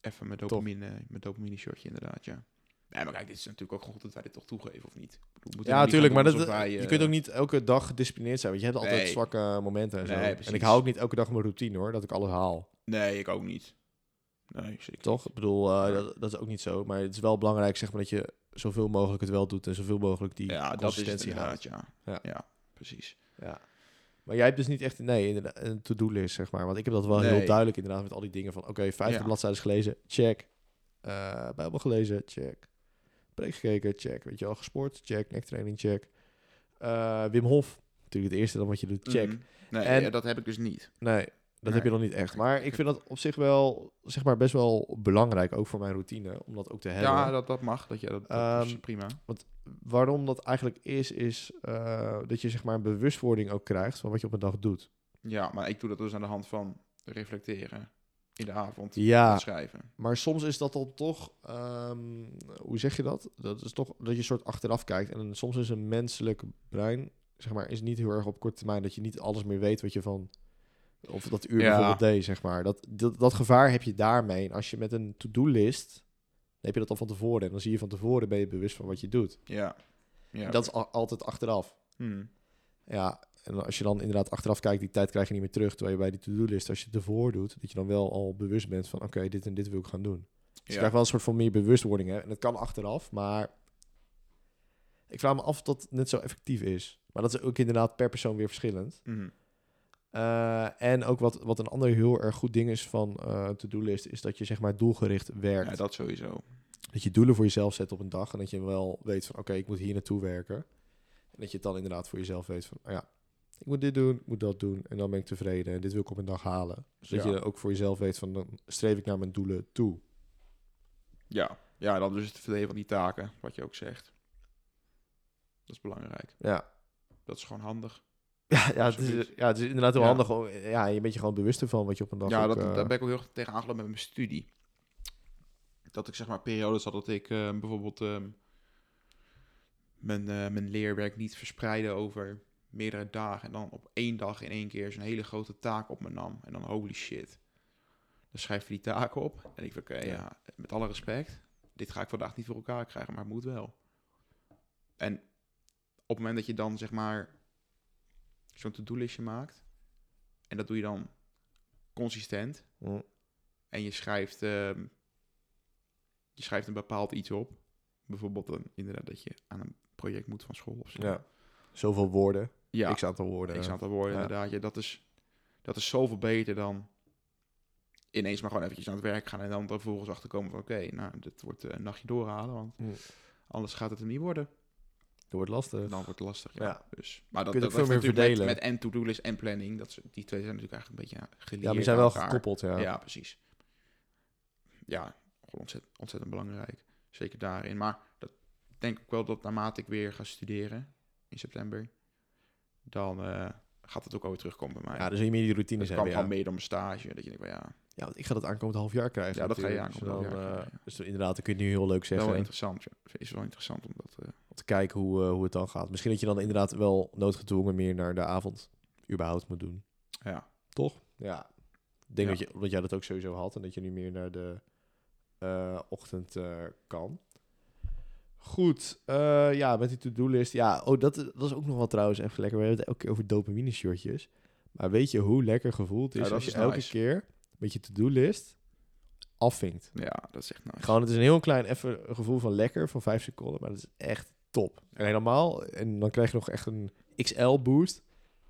Even met dopamine, met dopamine shotje inderdaad, ja. Nee, maar kijk, dit is natuurlijk ook goed dat wij dit toch toegeven, of niet? Ja, natuurlijk. Maar dat, je eh, kunt ook niet elke dag gedisciplineerd zijn. Want je hebt altijd Nee. zwakke momenten en zo. Nee, en ik hou ook niet elke dag mijn routine hoor, dat ik alles haal. Nee, ik ook niet. Nee, zeker Toch? Ik bedoel, eh, dat, dat is ook niet zo. Maar het is wel belangrijk zeg maar, dat je zoveel mogelijk het wel doet en zoveel mogelijk die ja, dat is het consistentie inderdaad, houdt. ja. Ja. ja. precies. Ja. Maar jij hebt dus niet echt nee, een to-do-list, zeg maar. Want ik heb dat wel heel duidelijk inderdaad met al die dingen van... Oké, 50 Ja. bladzijden gelezen, check. Eh Bijbel gelezen, check. Preek gekeken, check. Weet je wel, gesport, check. Nektraining, check. Eh, Wim Hof, natuurlijk het eerste dan wat je doet, check. Mhm. Nee, En- ja, dat heb ik dus niet. Nee, dat Nee. heb je nog niet echt. Maar ik vind dat op zich wel, zeg maar, best wel belangrijk, ook voor mijn routine, om dat ook te hebben. Ja, dat, dat mag. Dat, je, dat, dat is Ehm, prima. Waarom dat eigenlijk is, is eh, dat je zeg maar een bewustwording ook krijgt van wat je op een dag doet. Ja, maar ik doe dat dus aan de hand van reflecteren in de avond. Ja, en schrijven. maar soms is dat dan toch, ehm, hoe zeg je dat? Dat is toch dat je soort achteraf kijkt. En soms is een menselijk brein, zeg maar, is niet heel erg op korte termijn dat je niet alles meer weet wat je van, of dat uur Ja. bijvoorbeeld deed, zeg maar. Dat, dat, dat gevaar heb je daarmee. En als je met een to-do-list, dan heb je dat al van tevoren. En dan zie je van tevoren, ben je bewust van wat je doet. Ja. ja. En dat is al- altijd achteraf. Hmm. Ja, en als je dan inderdaad achteraf kijkt, die tijd krijg je niet meer terug. Terwijl je bij die to-do-list, als je het ervoor doet, dat je dan wel al bewust bent van, oké, dit en dit wil ik gaan doen. Dus je Ja. krijgt wel een soort van meer bewustwording. Hè? En het kan achteraf, maar ik vraag me af of dat net zo effectief is. Maar dat is ook inderdaad per persoon weer verschillend. Mhm. Eh, en ook wat, wat een ander heel erg goed ding is van eh to-do-list, is dat je zeg maar doelgericht werkt. Ja, dat sowieso. Dat je doelen voor jezelf zet op een dag en dat je wel weet van, oké, ik moet hier naartoe werken. En dat je het dan inderdaad voor jezelf weet van, oh ja, ik moet dit doen, ik moet dat doen en dan ben ik tevreden en dit wil ik op een dag halen. Zodat Ja. je ook voor jezelf weet van, dan streef ik naar mijn doelen toe. Ja. ja, dan dus het verdelen van die taken, wat je ook zegt. Dat is belangrijk. Ja, Dat is gewoon handig. ja, ja, het, is, ja het is inderdaad heel Ja. handig. Ja, je bent je gewoon bewust ervan wat je op een dag Ja, ook, dat, eh, daar ben ik ook heel erg tegen aangelopen met mijn studie. Dat ik zeg maar periodes had dat ik eh, bijvoorbeeld ehm, mijn, eh, mijn leerwerk niet verspreidde over meerdere dagen. En dan op één dag in één keer zo'n hele grote taak op me nam. En dan holy shit. Dan schrijf je die taak op. En ik denk, oké, Ja. ja, met alle respect. Dit ga ik vandaag niet voor elkaar krijgen, maar het moet wel. En op het moment dat je dan zeg maar zo'n to-do-listje maakt. En dat doe je dan consistent. mm, En je schrijft, ehm, je schrijft een bepaald iets op. Bijvoorbeeld dan inderdaad dat je aan een project moet van school of zo. Ja. Zoveel woorden. Ja. X aantal woorden. X aantal woorden, Ja. inderdaad. Ja, dat, is, dat is zoveel beter dan ineens maar gewoon eventjes aan het werk gaan en dan vervolgens achterkomen van oké, nou, dit wordt eh, een nachtje doorhalen, want anders gaat het er niet worden. Dat wordt lastig. Dan wordt het lastig, ja. Ja. Dus, maar dat, Kun je dat, het veel meer met, verdelen. met en to-do list en planning, dat, die twee zijn natuurlijk eigenlijk een beetje ja, gelieerd ja, maar die zijn wel gekoppeld, ja. Ja, precies. Ja, ontzettend, ontzettend belangrijk. Zeker daarin. Maar dat ik denk ook wel dat naarmate ik weer ga studeren in september, dan eh, gaat het ook alweer terugkomen bij mij. Ja, dus je meer die dat kwam hebben, ja. gewoon meer door mijn stage. Dat je denkt, ja, Ja, want ik ga dat aankomend half jaar krijgen. Ja, dat ga je aankomend Dus half jaar dan, krijgen, eh, Dus inderdaad, dan kun je nu heel leuk zeggen. wel interessant. Ja. Is wel interessant om dat... eh, Om te kijken hoe, hoe het dan gaat. Misschien dat je dan inderdaad wel noodgedwongen meer naar de avond überhaupt moet doen. ja. Toch? Ja. Ik denk Ja. dat, je, dat jij dat ook sowieso had en dat je nu meer naar de ochtend kan. Goed, eh, ja, met die to-do-list. Ja, oh, dat, dat is ook nog wel trouwens even lekker. We hebben het elke keer over dopamine-shortjes. Maar weet je hoe lekker gevoel het is Ja, als je elke keer met je to-do-list afvinkt? ja, dat is echt nice. Gewoon, het is een heel klein even gevoel van lekker, van vijf seconden, maar dat is echt top. En helemaal, en dan krijg je nog echt een XL-boost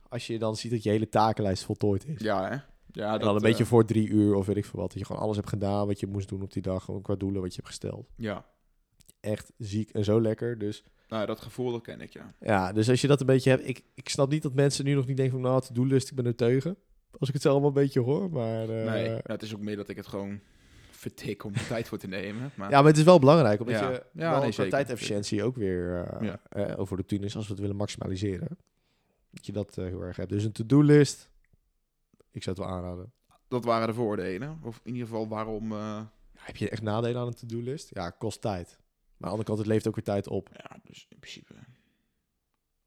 als je dan ziet dat je hele takenlijst voltooid is. Ja, hè? Ja, en dat, dan een beetje eh, voor drie uur of weet ik veel wat. Dat je gewoon alles hebt gedaan wat je moest doen op die dag. Gewoon qua doelen wat je hebt gesteld. Ja, Echt ziek en zo lekker. Dus nou, dat gevoel dat ken ik, ja. ja, dus als je dat een beetje hebt. Ik, ik snap niet dat mensen nu nog niet denken van nou, to-do list, ik ben er tegen. Als ik het zo allemaal een beetje hoor. Maar, eh, nee, nou, het is ook meer dat ik het gewoon vertik om tijd voor te nemen. Maar Ja, maar het is wel belangrijk. Omdat Ja. je Ja, wel nee, zeker. tijdefficiëntie ook weer eh, Ja. eh, over routines, als we het willen maximaliseren. Dat je dat heel erg hebt. Dus een to-do list. Ik zou het wel aanraden. dat waren de voordelen. Of in ieder geval waarom... Heb je echt nadelen aan een to-do list? Ja, kost tijd. Maar aan de andere kant, het levert ook weer tijd op. ja, dus in principe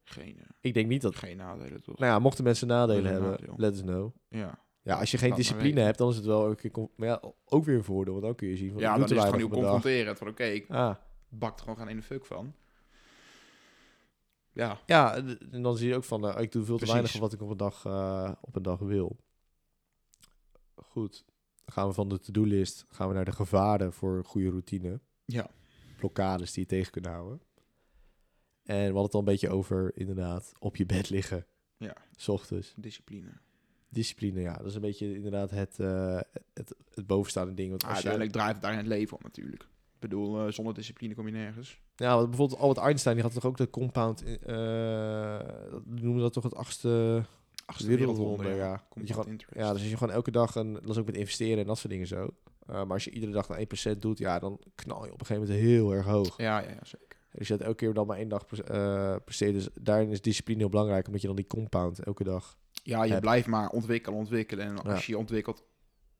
geen, eh, Ik denk niet dat... geen nadelen, toch? Nou ja, mochten mensen nadelen hebben, nadeel. let us know. Ja, Ja, als je geen Laat maar discipline weten. hebt, dan is het wel ook, een maar ja, ook weer een voordeel. Want dan kun je zien van, ja dan is het gewoon heel confronterend. Van oké, ik Ah, bak er gewoon geen ene fuck van. Ja, ja, d- en dan zie je ook van, eh, ik doe veel te Precies. weinig van wat ik op een dag, eh, op een dag wil. Goed, dan gaan we van de to-do-list gaan we naar de gevaren voor een goede routine. Ja. Blokkades die je tegen kunnen houden. En we hadden het al een beetje over, inderdaad, op je bed liggen. Ja. S ochtends. discipline. Discipline, ja. Dat is een beetje inderdaad het, eh, het, het bovenstaande ding. Want Ah, je, uiteindelijk draait het daar in het leven om natuurlijk. Ik bedoel, eh, zonder discipline kom je nergens. Ja, want bijvoorbeeld Albert Einstein, die had toch ook de compound, eh noemen dat toch het achtste Achtste wereldwonder, ja. Dat je gewoon, ja, dus als je gewoon elke dag, een, dat is ook met investeren en dat soort dingen zo. Uh, maar als je iedere dag naar 1% doet, ja, dan knal je op een gegeven moment heel erg hoog. ja, ja, ja, zeker. Als je dat elke keer dan maar één dag eh, presteert, dus daarin is discipline heel belangrijk, omdat je dan die compound elke dag... Ja, je blijft maar ontwikkelen, ontwikkelen. En Ja. als je je ontwikkelt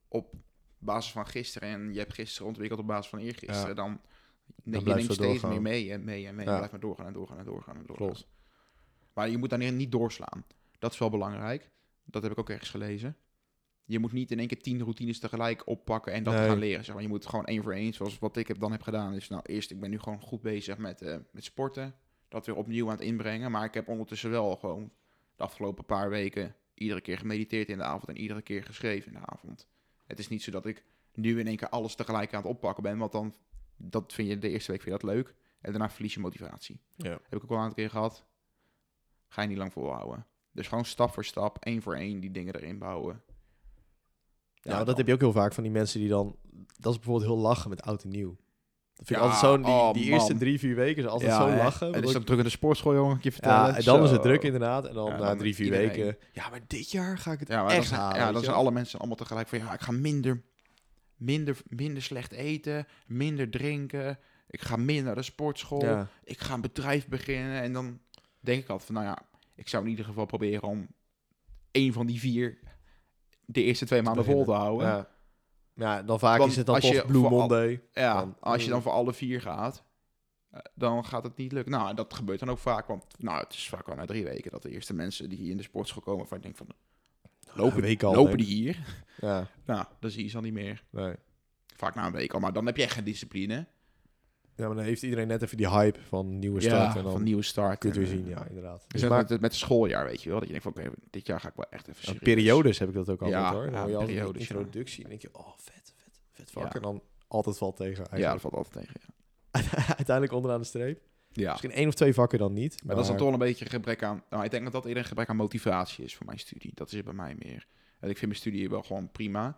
op basis van gisteren en je hebt gisteren ontwikkeld op basis van eergisteren, Ja. dan neem je neemt zo steeds meer mee en mee en mee. Ja. Blijf maar doorgaan en doorgaan en doorgaan en doorgaan. Klopt. Maar je moet daarin niet doorslaan. Dat is wel belangrijk. Dat heb ik ook ergens gelezen. Je moet niet in één keer tien routines tegelijk oppakken en dat Nee. gaan leren. Zeg maar. Je moet gewoon één voor één, zoals wat ik heb dan heb gedaan. Is nou eerst, ik ben nu gewoon goed bezig met, eh, met sporten. Dat weer opnieuw aan het inbrengen. Maar ik heb ondertussen wel gewoon de afgelopen paar weken iedere keer gemediteerd in de avond en iedere keer geschreven in de avond. Het is niet zo dat ik nu in één keer alles tegelijk aan het oppakken ben, want dan dat vind je de eerste week vind je dat leuk en daarna verlies je motivatie. Ja. Heb ik ook al een aantal keer gehad. Ga je niet lang volhouden. Dus gewoon stap voor stap, één voor één, die dingen erin bouwen. Ja, dat dan- heb je ook heel vaak van die mensen die dan... Dat is bijvoorbeeld heel lachen met oud en nieuw. Dat vind ik Ja, altijd zo'n... Die, oh, die eerste drie, vier weken is altijd Ja, zo lachen. En want is dat druk in de sportschool, jongen? Ik je vertellen. Ja, en dan is het Zo. druk inderdaad. En dan Ja, na dan drie, vier iedereen. weken... Ja, maar dit jaar ga ik het Ja, maar dan echt zijn, halen. ja, dan zijn alle mensen allemaal tegelijk van... Ja, ik ga minder, minder, minder slecht eten, minder drinken. Ik ga meer naar de sportschool. Ja. Ik ga een bedrijf beginnen. En dan denk ik altijd van... Nou ja, ik zou in ieder geval proberen om één van die vier... de eerste twee maanden vol te houden. Ja. ja, dan vaak Want is het dan toch Blue al- Monday. Ja, Dan- als je dan voor alle vier gaat, eh, dan gaat het niet lukken. Nou, dat gebeurt dan ook vaak, want nou, het is vaak al na drie weken dat de eerste mensen die hier in de sportschool komen, van ik denk van, lopen, week al, lopen denk die hier? Ja, Nou, dan zie je ze al niet meer. nee. Vaak na een week al, maar dan heb je echt geen discipline. Ja, maar dan heeft iedereen net even die hype van nieuwe start. en dan van nieuwe start. kun je het weer en, zien. eh, Ja, inderdaad. Dus Dus maar, met, het- met het schooljaar, weet je wel. Dat je denkt van, oké, dit jaar ga ik wel echt even ja, serieus. periodes heb ik dat ook altijd Ja, hoor. Dan ja, hoor je altijd een ja. introductie en denk je, oh vet, vet, vet vak. Ja. En dan altijd valt tegen Ja, eigenlijk. dat valt altijd tegen, ja. uiteindelijk onderaan de streep. Ja. Misschien één of twee vakken dan niet. Maar dat is dan toch een beetje een gebrek aan... Nou, ik denk dat dat eerder een gebrek aan motivatie is voor mijn studie. Dat is het bij mij meer. En ik vind mijn studie wel gewoon prima.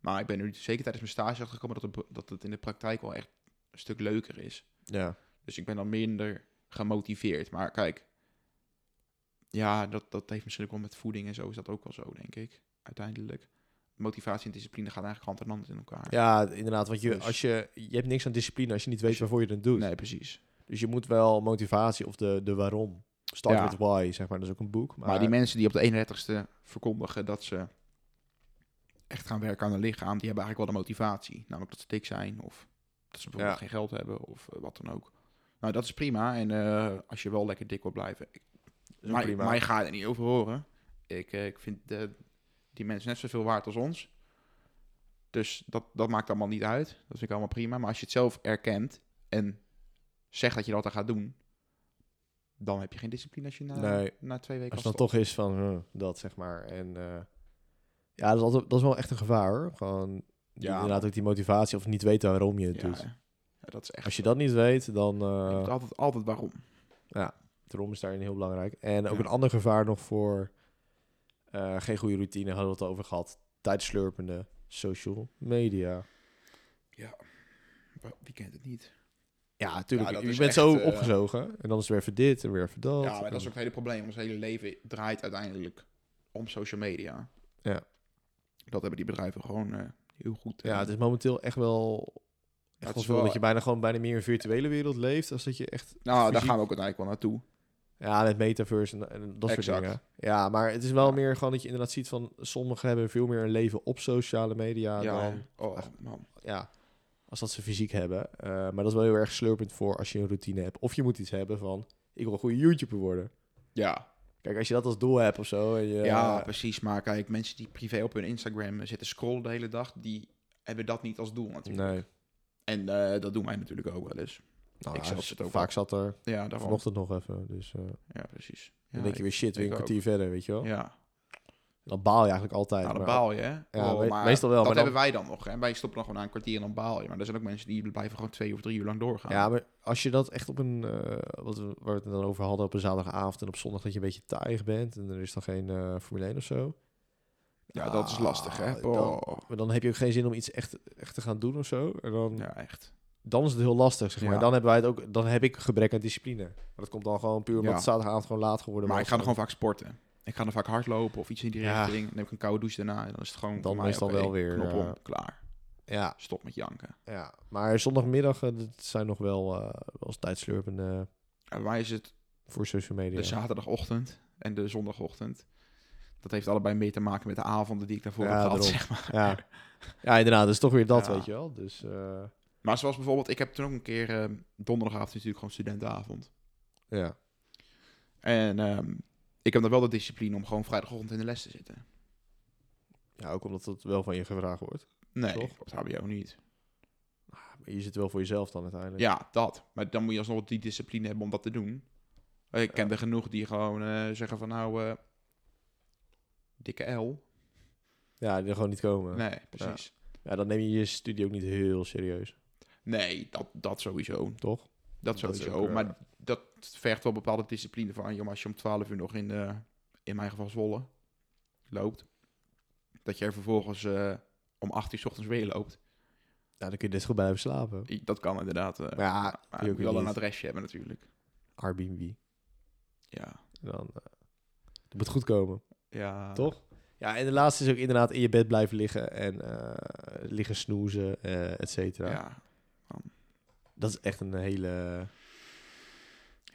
Maar ik ben nu zeker tijdens mijn stage achtergekomen dat het, dat het in de praktijk wel echt een stuk leuker is. Ja. Dus ik ben dan minder gemotiveerd. Maar kijk, ja, dat, dat heeft misschien ook wel met voeding en zo is dat ook wel zo, denk ik. Uiteindelijk. Motivatie en discipline gaan eigenlijk hand in hand in elkaar. ja, inderdaad. Want je, Dus- als je, je hebt niks aan discipline als je niet weet je- waarvoor je het doet. Nee, precies. Dus je moet wel motivatie of de, de waarom. Start Ja. with why, zeg maar. Dat is ook een boek. Maar, Maar, die mensen die op de 31ste verkondigen dat ze echt gaan werken aan hun lichaam, die hebben eigenlijk wel de motivatie. Namelijk dat ze dik zijn of dat ze bijvoorbeeld Ja. geen geld hebben of eh, wat dan ook. Nou, dat is prima. En eh, als je wel lekker dik wil blijven, ik, mij, mij ga je er niet over horen. Ik, eh, ik vind de, die mensen net zoveel waard als ons. Dus dat, dat maakt allemaal niet uit. Dat vind ik allemaal prima. Maar als je het zelf erkent en zegt dat je dat dan gaat doen, dan heb je geen discipline als je na, Nee. na twee weken Als al het dan toch is van dat, zeg maar. En ja, dat is, altijd, dat is wel echt een gevaar, hoor. Gewoon Ja, inderdaad ook die motivatie of niet weten waarom je het Ja, doet. ja, dat is echt. Als je dat niet weet, dan... moet altijd, altijd waarom. Daarom is daarin heel belangrijk. En ook Ja. een ander gevaar nog voor eh, geen goede routine, hadden we het over gehad. Tijdslurpende social media. Wa- Wie kent het niet? Ja, natuurlijk. Ja, je bent echt, zo eh, opgezogen. En dan is het weer even dit en weer even dat. ja, maar dat is ook het hele probleem. Ons hele leven draait uiteindelijk om social media. Ja. Dat hebben die bedrijven gewoon heel goed. eh, Ja, het is momenteel echt wel... Echt het wel is zo wel- dat je bijna gewoon bijna meer in een virtuele wereld leeft. Als dat je echt... nou, daar gaan we ook uiteindelijk wel naartoe. Ja, met metaverse en, en dat soort dingen. Ja, maar het is wel Ja. meer gewoon dat je inderdaad ziet van... Sommigen hebben veel meer een leven op sociale media Ja, dan... oh man. ja, als dat ze fysiek hebben. Eh, maar dat is wel heel erg slurpend voor als je een routine hebt. Of je moet iets hebben van, ik wil een goede YouTuber worden. Ja. Kijk, als je dat als doel hebt of zo. En je, ja, precies. Maar kijk, mensen die privé op hun Instagram zitten scrollen de hele dag, die hebben dat niet als doel natuurlijk. nee. En eh, dat doen wij natuurlijk ook wel eens. Nou, Ik zelf zit ook vaak zat er Ja, daarom. vanochtend nog even. Dus eh, Ja, precies. dan denk je weer shit, weer een kwartier verder, weet je wel. Ja, Dan baal je eigenlijk altijd. nou, dan maar- baal je, hè? Ja, Oh, maar meestal wel, Dat maar dan- hebben wij dan nog, hè? Wij stoppen dan gewoon na een kwartier en dan baal je. Maar er zijn ook mensen die blijven gewoon twee of drie uur lang doorgaan. Ja, maar als je dat echt op een, eh, wat we, waar we het dan over hadden, op een zaterdagavond en op zondag dat je een beetje taaiig bent en er is dan geen eh Formule 1 of zo. Ja, dat is lastig, hè? Ah, Dan, Oh. maar dan heb je ook geen zin om iets echt, echt te gaan doen of zo. En dan, Ja, echt. dan is het heel lastig, zeg maar. Ja. Dan hebben wij het ook, dan heb ik gebrek aan discipline. Maar dat komt dan gewoon puur omdat Ja. zaterdagavond gewoon laat geworden Maar was. ik ga er gewoon vaak sporten. Ik ga er vaak hardlopen of iets in die richting. Dan heb ik een koude douche daarna en dan is het gewoon Dan meestal wel weer, Knop eh, om, klaar. Ja, Stop met janken. ja. Maar zondagmiddag, eh, dat zijn nog wel, eh wel eens tijdslurpende En is het voor social media. de zaterdagochtend en de zondagochtend. Dat heeft allebei mee te maken met de avonden die ik daarvoor Ja, heb gehad, zeg maar. Ja. ja, inderdaad. Dat is toch weer dat, Ja. weet je wel. Dus eh, Maar zoals bijvoorbeeld, ik heb toen ook een keer... eh, donderdagavond natuurlijk gewoon studentenavond. ja. En ehm, ik heb dan wel de discipline om gewoon vrijdagochtend in de les te zitten. ja, ook omdat het wel van je gevraagd wordt. Nee, Toch? op het hbo niet. Maar je zit wel voor jezelf dan uiteindelijk. Ja, dat. Maar dan moet je alsnog die discipline hebben om dat te doen. Ik ken Ja. er genoeg die gewoon eh, zeggen van nou, eh, dikke L. Ja, die er gewoon niet komen. Nee, precies. Ja, dan neem je je studie ook niet heel serieus, Nee, dat, dat sowieso. toch? Dat Dat sowieso. ook, eh, maar dat vergt wel bepaalde discipline van je. Als je om 12 uur nog in, de, in mijn geval Zwolle, loopt, dat je er vervolgens eh, om 8 uur 's ochtends weer loopt. Ja, dan kun je net goed blijven slapen. Dat kan inderdaad. eh, Maar ja, maar je moet wel een adresje hebben natuurlijk. Airbnb. Ja. Dan, eh, het moet goed komen, ja. toch? Ja, en de laatste is ook inderdaad in je bed blijven liggen en eh, liggen snoezen, eh et cetera. Ja. Dat is echt een hele...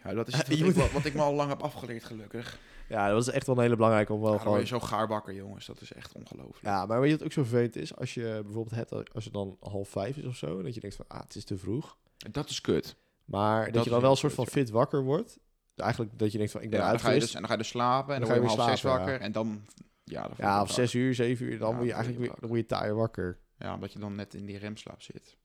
ja, dat is Eh, wat, ik, moet- wel- wat ik me al lang heb afgeleerd, gelukkig. Ja, dat is echt wel een hele belangrijke om wel Ja, word gewoon... je zo gaar wakker, jongens. Dat is echt ongelooflijk. Ja, maar weet je wat ook zo vervelend is? Als je bijvoorbeeld hebt, als het dan half vijf is of zo, dat je denkt van, ah, het is te vroeg. Dat is kut. Maar dat, Dat je dan wel een soort van kut, fit wakker wordt. Eigenlijk dat je denkt van, ik ben Ja, uitgerust. dus, en dan ga je dus slapen en Dan dan, ga je word je om weer half zes wakker. En dan... Ja, dan Ja, of zes uur, zeven uur, dan Ja, moet je eigenlijk word je weer, dan word je taai wakker. Ja, omdat je dan net in die remslaap zit.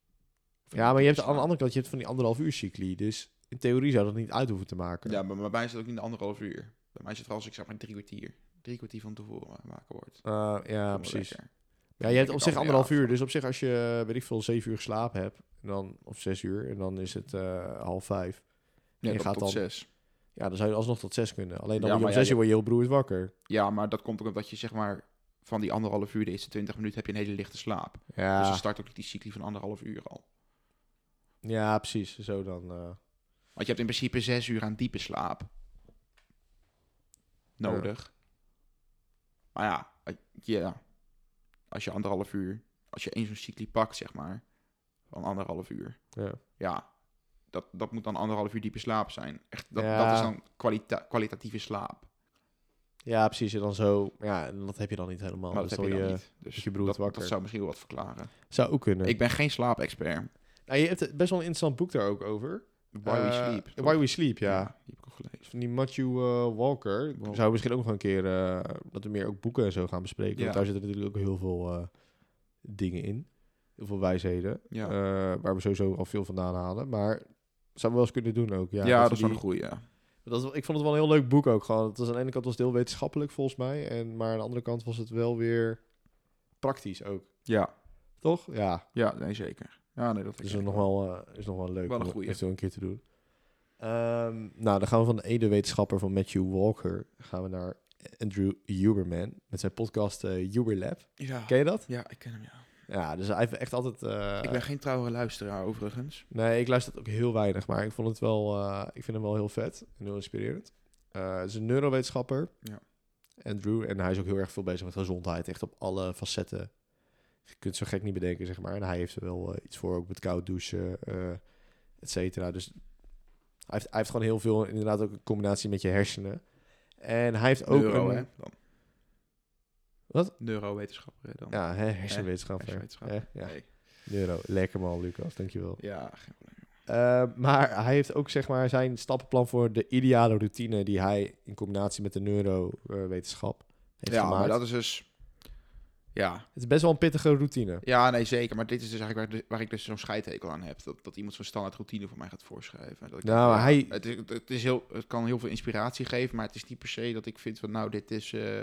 Of Ja, maar je hebt aan de andere kant, je hebt van die anderhalf uur cycli. Dus in theorie zou dat niet uit hoeven te maken. Ja, maar bij mij zit het ook niet anderhalf uur. Bij mij zit het als ik zeg maar drie kwartier. Drie kwartier van tevoren wakker word. Uh, ja, precies. lekker. Ja, je hebt op zich anderhalf uur. Dus op zich als je, weet ik veel, zeven uur geslapen hebt, en dan, of zes uur, en dan is het eh, half vijf. Ja, je tot, gaat tot dan- zes. Ja, dan zou je alsnog tot zes kunnen. Alleen dan Ja, je om ja, zes uur je- word je heel broerd wakker. Ja, maar dat komt ook omdat je zeg maar van die anderhalf uur, de eerste 20 minuten, heb je een hele lichte slaap. Dus Ja, dan start ook die cycli van anderhalf uur al. ja precies. Zo dan. eh. Want je hebt in principe zes uur aan diepe slaap nodig. Maar ja, eh, ja, als je anderhalf uur, als je één zo'n cycli pakt, zeg maar, van anderhalf uur, ja. ja, dat, dat moet dan anderhalf uur diepe slaap zijn. Echt, dat, Ja. dat is dan kwalita kwalitatieve slaap. ja, precies. En dan zo. Ja, en dat heb je dan niet helemaal. maar dat Dus heb je dan dan je- niet. Dus je dat, wakker. dat zou misschien wel wat verklaren. Zou ook kunnen. Ik ben geen slaapexpert. Nou, je hebt best wel een interessant boek daar ook over. Why We Eh, Sleep. toch? Why We Sleep, ja. Die heb ik al gelezen. Van die Matthew eh, Walker. Walker. zou misschien ook nog een keer eh, dat we meer ook boeken en zo gaan bespreken. Want daar zitten natuurlijk ook heel veel eh, dingen in. Heel veel wijsheden. Ja, eh, waar we sowieso al veel vandaan halen. Maar zouden we wel eens kunnen doen ook. Ja, ja, dat, is wel een goeie, ja. dat ik vond het wel een heel leuk boek ook. Gewoon. Het was aan de ene kant was het heel wetenschappelijk volgens mij. En, maar aan de andere kant was het wel weer praktisch ook. Ja, Toch? Ja. ja nee, zeker. Ja, nee, dat Dus is nog wel, eh, is nog wel leuk Wel een om eventueel een keer te doen. Ehm, nou, dan gaan we van de ene wetenschapper van Matthew Walker... gaan we naar Andrew Huberman met zijn podcast eh Huber Lab. Ja. Ken je dat? ja, ik ken hem, ja. Ja, dus hij heeft echt altijd... eh, ik ben geen trouwe luisteraar, overigens. Nee, ik luister ook heel weinig, maar ik vond het wel... eh, ik vind hem wel heel vet en heel inspirerend. Eh het is een neurowetenschapper, Ja. Andrew. En hij is ook heel erg veel bezig met gezondheid, echt op alle facetten. Je kunt het zo gek niet bedenken, zeg maar. En hij heeft er wel eh, iets voor, ook met koud douchen, eh et cetera. Dus hij heeft, hij heeft gewoon heel veel, inderdaad ook een combinatie met je hersenen. En hij heeft ook Neuro, een... hè? Dan. Wat? Neurowetenschapper, dan. Ja, hè, hersenwetenschapper. Ja. Nee. Neuro. Lekker man, Lucas. Dankjewel. Ja, geen probleem. Uh, maar hij heeft ook zeg maar zijn stappenplan voor de ideale routine die hij in combinatie met de neurowetenschap heeft Ja, gemaakt. maar dat is dus... Ja. Het is best wel een pittige routine. ja, nee, zeker. Maar dit is dus eigenlijk waar, waar ik dus zo'n scheidhekel aan heb. Dat, dat iemand zo'n standaard routine voor mij gaat voorschrijven. Dat ik Nou, denk, hij- Het, is, het, is heel, het kan heel veel inspiratie geven, maar het is niet per se dat ik vind van... Nou, dit is eh,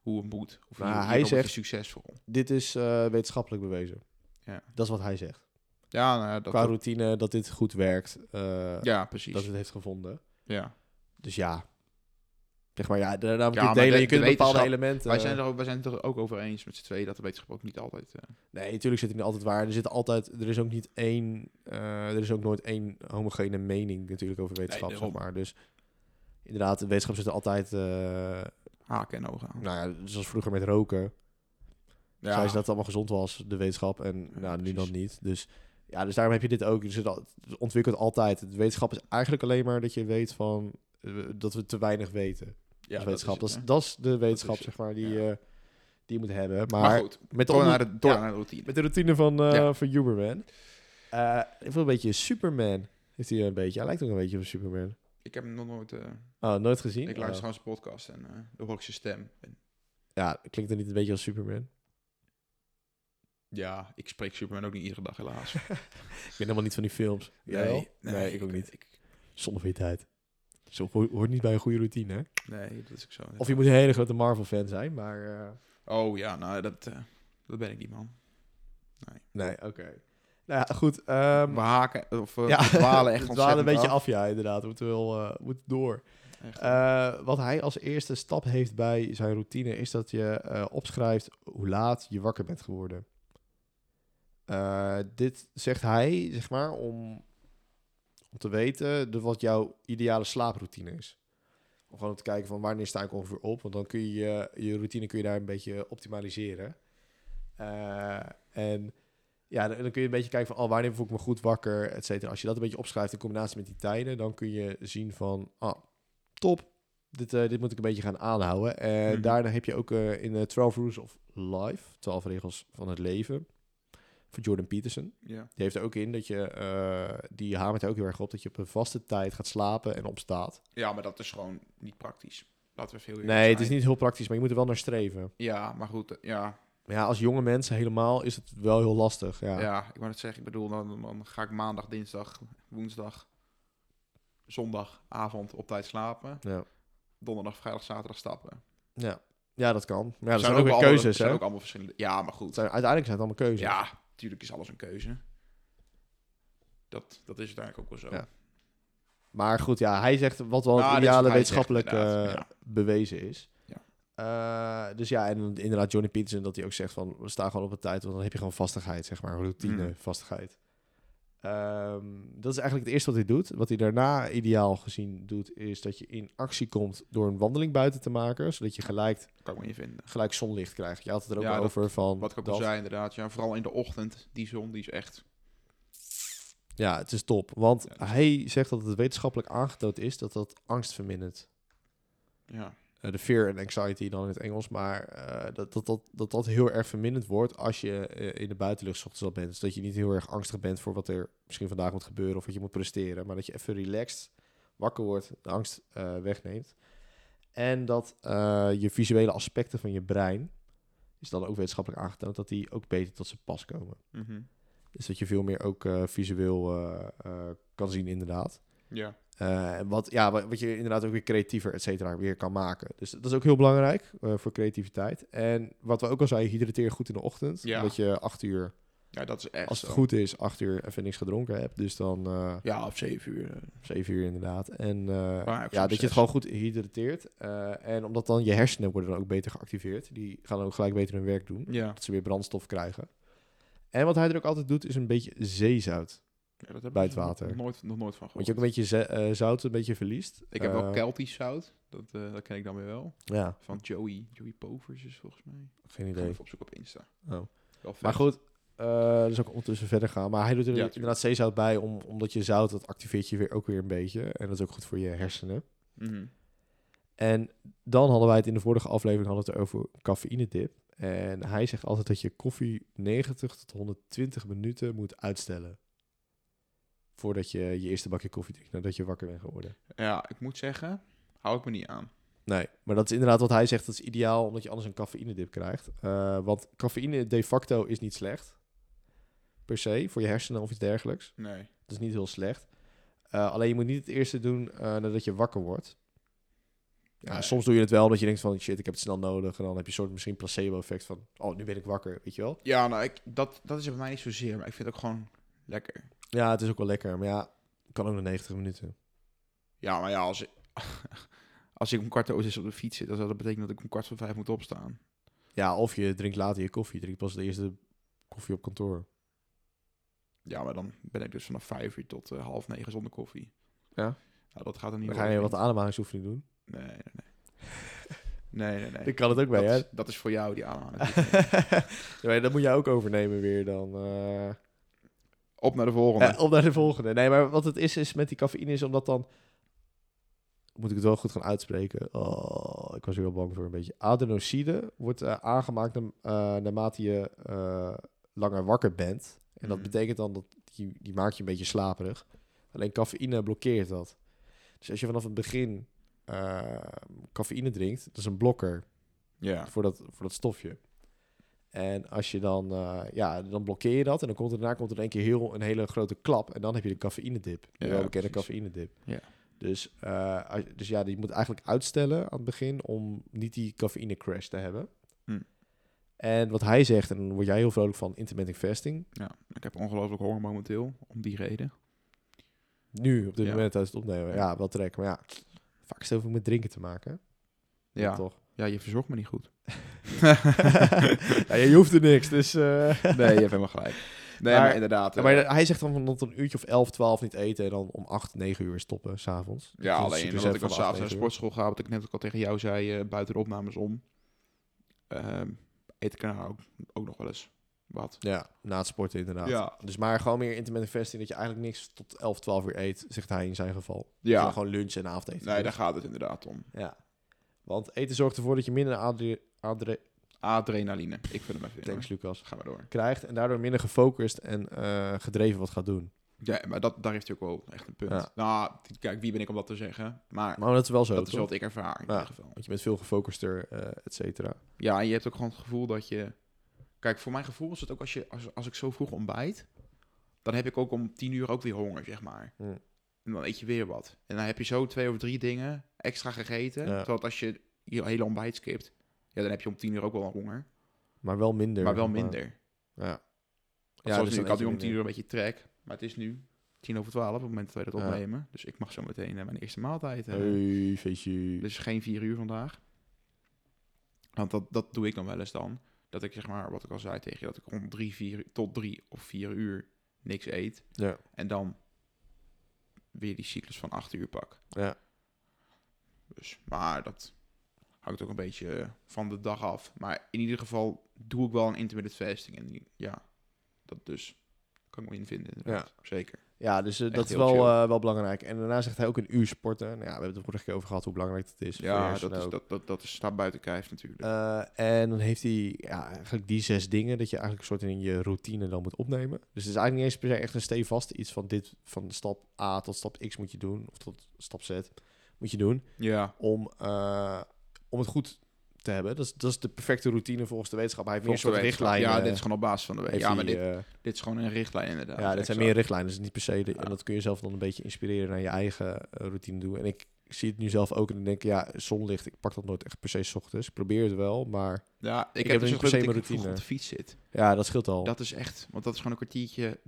hoe het moet. Of Maar hier, hij zegt- succesvol. Dit is eh, wetenschappelijk bewezen. Ja. Dat is wat hij zegt. Ja, nou, dat, Qua dat- routine dat dit goed werkt. eh, ja, precies. dat het heeft gevonden. ja. Dus ja. Zeg maar ja, daarna moet je Ja, delen. de- je kunt de bepaalde elementen... Wij zijn, er ook, wij zijn het er ook over eens met z'n tweeën dat de wetenschap ook niet altijd... eh, Nee, natuurlijk zit het niet altijd waar. Er zit altijd, er is ook niet één, eh, er is ook nooit één homogene mening natuurlijk over wetenschap, Nee, zeg maar. Dus inderdaad, de wetenschap zit er altijd, eh, haken en ogen aan. nou ja, zoals vroeger met roken. Ja, Zei ze dat het allemaal gezond was, de wetenschap, en Ja, nou, nu dan niet. Dus ja, dus daarom heb je dit ook. Dus het, ontwikkelt altijd. De wetenschap is eigenlijk alleen maar dat je weet van, eh, dat we te weinig weten. Ja, wetenschap. Dat is, dat is de wetenschap, zeg maar, die, ja. eh, die je moet hebben. Maar, Maar, goed, met de door, naar de, door ja. naar de routine. Met de routine van, Ja. van Huberman. Eh ik wil een beetje Superman. Heeft hij een beetje. Hij lijkt ook een beetje op Superman. Ik heb hem nog nooit... Oh, nooit gezien? ik luister Oh. gewoon zijn podcast en dan hoor ik zijn stem. En, Ja, klinkt er niet een beetje als Superman? ja, ik spreek Superman ook niet iedere dag helaas. Ik ben helemaal niet van die films. Wel? nee, ik ook niet. Ik, Zonder fitheid. Zo ho- hoort niet bij een goede routine, hè? nee, dat is ook zo. Of je moet een hele grote Marvel-fan zijn, maar... eh, Oh ja, nou, dat, eh, dat ben ik niet, man. nee, oké. Nou ja, goed. ehm, we haken, of uh, ja, we dwalen echt dwalen een beetje af. af, ja, inderdaad. We moeten wel moeten door. Echt. Wat hij als eerste stap heeft bij zijn routine is dat je opschrijft hoe laat je wakker bent geworden. Dit zegt hij, zeg maar, om, om te weten de, wat jouw ideale slaaproutine is. Om gewoon te kijken van wanneer sta ik ongeveer op. Want dan kun je je, routine kun je daar een beetje optimaliseren. Eh, en ja, dan, dan kun je een beetje kijken van oh, wanneer voel ik me goed wakker, et cetera. Als je dat een beetje opschrijft in combinatie met die tijden, dan kun je zien van ah, top, dit, eh, dit moet ik een beetje gaan aanhouden. En Mhm. daarna heb je ook eh, in de 12 Rules of Life, 12 regels van het leven, van Jordan Peterson. ja. Die heeft er ook in dat je, eh, die hamert er ook heel erg op dat je op een vaste tijd gaat slapen en opstaat. ja, maar dat is gewoon niet praktisch. Laten we veel Nee, het is niet heel praktisch, maar je moet er wel naar streven. Ja, maar goed, eh, ja, Maar ja, als jonge mensen helemaal is het wel heel lastig. Ja, ja. ik wou het zeggen. Ik bedoel, dan, dan ga ik maandag, dinsdag, woensdag, zondag, avond op tijd slapen. ja. Donderdag, vrijdag, zaterdag stappen. ja. Ja, dat kan. Maar ja, dat zijn zijn ook weer keuzes, zijn hè? ook allemaal verschillende. Ja, maar goed. Zijn, uiteindelijk zijn het allemaal keuzes. Ja, natuurlijk is alles een keuze. Dat, dat is uiteindelijk ook wel zo. Ja. Maar goed, ja, hij zegt wat wel Nou, het dit is ideale zegt, wetenschappelijk ja. bewezen is. Ja. Eh, dus ja, en inderdaad Johnny Peterson dat hij ook zegt van we staan gewoon op een tijd, want dan heb je gewoon vastigheid, zeg maar, routine, Mm. vastigheid. Ehm, dat is eigenlijk het eerste wat hij doet. Wat hij daarna ideaal gezien doet, is dat je in actie komt door een wandeling buiten te maken, zodat je gelijk, kan ik me niet vinden. gelijk zonlicht krijgt. Je had het er ook Ja, dat- over van Wat ik ook al zei, inderdaad. Ja, vooral in de ochtend, die zon, die is echt... Ja, het is top. Want Ja, dat is hij zegt dat het wetenschappelijk aangetoond is dat dat angst vermindert. Ja, de fear en anxiety dan in het Engels. Maar eh, dat, dat, dat, dat dat heel erg verminderd wordt als je eh, in de buitenlucht ochtends al bent. Dus dat je niet heel erg angstig bent voor wat er misschien vandaag moet gebeuren of wat je moet presteren. Maar dat je even relaxed wakker wordt, de angst eh, wegneemt. En dat eh, je visuele aspecten van je brein, is dan ook wetenschappelijk aangetoond, dat die ook beter tot zijn pas komen. Mhm. Dus dat je veel meer ook eh, visueel eh, eh, kan zien inderdaad. Ja. En wat, ja, wat, wat je inderdaad ook weer creatiever, et cetera, weer kan maken. Dus dat is ook heel belangrijk eh, voor creativiteit. En wat we ook al zeiden, hydrateer goed in de ochtend. Ja. Dat je acht uur, ja, dat is echt als het zo. goed is, acht uur even niks gedronken hebt. Dus dan eh Ja, op zeven uur. zeven uur inderdaad. En ja, dat je het gewoon goed hydrateert. En omdat dan je hersenen worden dan ook beter geactiveerd. Die gaan ook gelijk beter hun werk doen. Ja. Dat ze weer brandstof krijgen. En wat hij er ook altijd doet, is een beetje zeezout. Ja dat heb Bij het water. Nog nooit, nog nooit van Want je gehoord. ook een beetje eh, zout een beetje verliest. Ik heb wel Eh, Keltisch zout. Dat, eh, dat ken ik dan weer wel. Ja, Van Joey. Joey Povers is volgens mij. geen Ik ga idee. even opzoeken op Insta. Oh. Maar goed, eh dus ook ondertussen verder gaan. Maar hij doet er Ja, inderdaad zeezout bij, om, omdat je zout, dat activeert je weer ook weer een beetje. En dat is ook goed voor je hersenen. Mhm. En dan hadden wij het in de vorige aflevering hadden we het over cafeïnedip. En hij zegt altijd dat je koffie 90 tot 120 minuten moet uitstellen. Voordat je je eerste bakje koffie drinkt, nadat je wakker bent geworden. Ja, ik moet zeggen, hou ik me niet aan. Nee, maar dat is inderdaad wat hij zegt. Dat is ideaal, omdat je anders een cafeïnedip krijgt. Eh, want cafeïne de facto is niet slecht. Per se, voor je hersenen of iets dergelijks. Nee. Dat is niet heel slecht. Eh, alleen je moet niet het eerste doen eh, nadat je wakker wordt. Ja, Nee. Soms doe je het wel dat je denkt van shit, ik heb het snel nodig. En dan heb je een soort misschien placebo-effect van oh, nu ben ik wakker, weet je wel. Ja, nou, ik, dat, dat is bij mij niet zozeer. Maar ik vind het ook gewoon lekker. Ja, het is ook wel lekker. Maar ja, kan ook nog 90 minuten. Ja, maar ja, als ik, als ik om kwart over zes op de fiets zit, dan zou dat betekenen dat ik om kwart voor vijf moet opstaan. Ja, of je drinkt later je koffie. Je drinkt pas de eerste koffie op kantoor. Ja, maar dan ben ik dus vanaf vijf uur tot eh, half negen zonder koffie. Ja? Nou, dat gaat er niet Dan ga je wat ademhalingsoefening doen. Nee, nee, nee. Nee, nee, nee. Dan kan het ook bij, dat, hè? is, dat is voor jou, die aanhaling. ja, dat moet jij ook overnemen weer dan. eh. Op naar de volgende. Eh, op naar de volgende. Nee, maar wat het is, is met die cafeïne is omdat dan... Moet ik het wel goed gaan uitspreken? Oh, ik was er heel bang voor een beetje. Adenosine wordt eh, aangemaakt eh, naarmate je langer wakker bent. En dat Mhm. betekent dan dat die, die maakt je een beetje slaperig. Alleen cafeïne blokkeert dat. Dus als je vanaf het begin cafeïne drinkt, dat is een blokker ja. voor dat, voor dat stofje. En als je dan, eh, ja, dan blokkeer je dat. En dan komt er daarna komt er in één keer heel, een hele grote klap. En dan heb je de cafeïnedip. De Ja, welbekende cafeïnedip. Ja. Dus, als- dus ja, die moet eigenlijk uitstellen aan het begin om niet die cafeïne crash te hebben. Hm. En wat hij zegt, en dan word jij heel vrolijk van intermittent fasting. ja, ik heb ongelooflijk honger momenteel, om die reden. Nu, op dit Ja. moment tijdens het opnemen. Ja, wel trek. Maar ja, vaak is het over met drinken te maken. Ja. toch? Ja, je verzorgt me niet goed. ja, je hoeft er niks, dus... eh, Nee, je hebt helemaal gelijk. Nee, Maar- maar, inderdaad. Ja, eh, maar hij zegt dan van dat een uurtje of 11, 12 niet eten en dan om 8, 9 uur stoppen s'avonds. Ja, alleen omdat ik al s'avonds naar de sportschool ga, wat ik net ook al tegen jou zei, eh, buiten de opnames om, ehm, eet ik nou ook, ook nog wel eens wat. Ja, na het sporten inderdaad. Ja. Dus maar gewoon meer intermittent fasting, dat je eigenlijk niks tot 11, 12 uur eet, zegt hij in zijn geval. Dat Ja, gewoon lunch en avondeten. nee, daar gaat het inderdaad om. Ja. Want eten zorgt ervoor dat je minder adre adre Adrenaline, ik vind hem even thanks. Lucas, Gaan we door. krijgt en daardoor minder gefocust en eh, gedreven wat gaat doen. Ja, maar dat, daar heeft hij ook wel echt een punt. Ja. Nou, kijk, wie ben ik om dat te zeggen? Maar Maar dat is wel zo, dat is toch? wat ik ervaar in Ja. ieder geval. Want je bent veel gefocuster, eh et cetera. Ja, en je hebt ook gewoon het gevoel dat je... Kijk, voor mijn gevoel is het ook als, je, als, als ik zo vroeg ontbijt... dan heb ik ook om tien uur ook weer honger, zeg maar. Hmm. En dan eet je weer wat. En dan heb je zo twee of drie dingen extra gegeten. Ja. Terwijl als je je hele ontbijt skipt... ja, dan heb je om tien uur ook wel een honger. Maar wel minder. Maar wel minder. Ja. Ja, Ja, dus dus nu, ik had nu om tien uur een beetje trek. Maar het is nu tien over twaalf op het moment dat wij dat Ja. opnemen. Dus ik mag zo meteen eh, mijn eerste maaltijd. eh, Hey, feestje. Dus geen vier uur vandaag. Want dat, dat doe ik dan wel eens dan. Dat ik zeg maar, wat ik al zei tegen je, dat ik rond drie, vier, tot drie of vier uur niks eet. Ja. En dan weer die cyclus van acht uur pak. Ja. Dus, maar dat hangt ook een beetje van de dag af. Maar in ieder geval doe ik wel een intermittent fasting. En die- ja, dat dus kan ik me in vinden. inderdaad. Zeker. Ja, dus eh, dat is wel, eh, wel belangrijk. En daarna zegt hij ook een uur sporten. Nou ja, we hebben het er vorige keer over gehad hoe belangrijk het is. Ja, dat, is, dat, dat, dat is, staat buiten kijf natuurlijk. Eh, en dan heeft hij ja, eigenlijk die zes dingen dat je eigenlijk een soort in je routine dan moet opnemen. Dus het is eigenlijk niet eens per se echt een stevast iets van dit van stap A tot stap X moet je doen, of tot stap Z moet je doen, ja, om, om het goed te hebben. Dat is, dat is de perfecte routine volgens de wetenschap. Hij heeft meer een volgens de soort wetenschap. richtlijnen. Ja, dit is gewoon op basis van de heeft Ja, maar dit, eh, dit is gewoon een richtlijn inderdaad. ja, dit zijn meer richtlijnen. Dus niet per se. De, Ja. En dat kun je zelf dan een beetje inspireren naar je eigen eh, routine doen. En ik zie het nu zelf ook en dan denk ik, ja, zonlicht, ik pak dat nooit echt per se ochtends. Ik probeer het wel, maar Ja, ik, heb heb dus dus per se mijn routine. op de fiets zit. ja, dat scheelt al. Dat is echt, want dat is gewoon een kwartiertje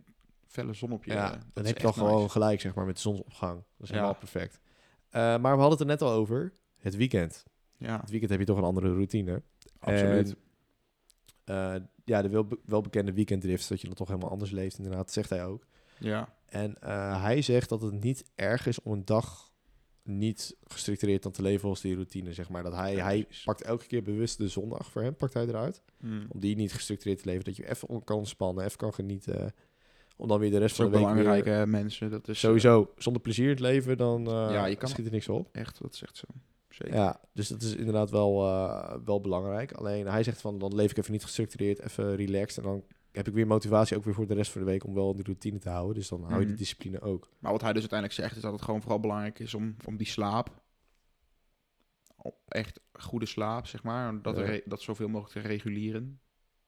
felle zon op je. ja, dat dan heb je dan gewoon gelijk, zeg maar, met de zonsopgang. Dat is Ja. helemaal perfect. Eh, maar we hadden het er net al over. Het weekend. Ja, Het weekend heb je toch een andere routine. absoluut. En, eh, ja, de wel, welbekende weekenddrift, dat je dan toch helemaal anders leeft, inderdaad, zegt hij ook. ja, En eh, hij zegt dat het niet erg is om een dag niet gestructureerd dan te leven volgens die routine, zeg maar. Dat hij, Ja, hij pakt elke keer bewust de zondag voor hem, pakt hij eruit. Hmm. Om die niet gestructureerd te leven, dat je even kan ontspannen, even kan genieten. Om dan weer de rest van de week belangrijk, weer... mensen. Dat is eh, Sowieso, zonder plezier in het leven, dan eh Ja, je kan- schiet er niks op. echt, dat is echt zo. Zeker. Ja, dus dat is inderdaad wel, eh, wel belangrijk. Alleen hij zegt van, dan leef ik even niet gestructureerd, even relaxed. En dan heb ik weer motivatie ook weer voor de rest van de week om wel die routine te houden. Dus dan hou je Mhm. die discipline ook. Maar wat hij dus uiteindelijk zegt, is dat het gewoon vooral belangrijk is om, om die slaap, echt goede slaap, zeg maar, dat, Ja. dat zoveel mogelijk te reguleren.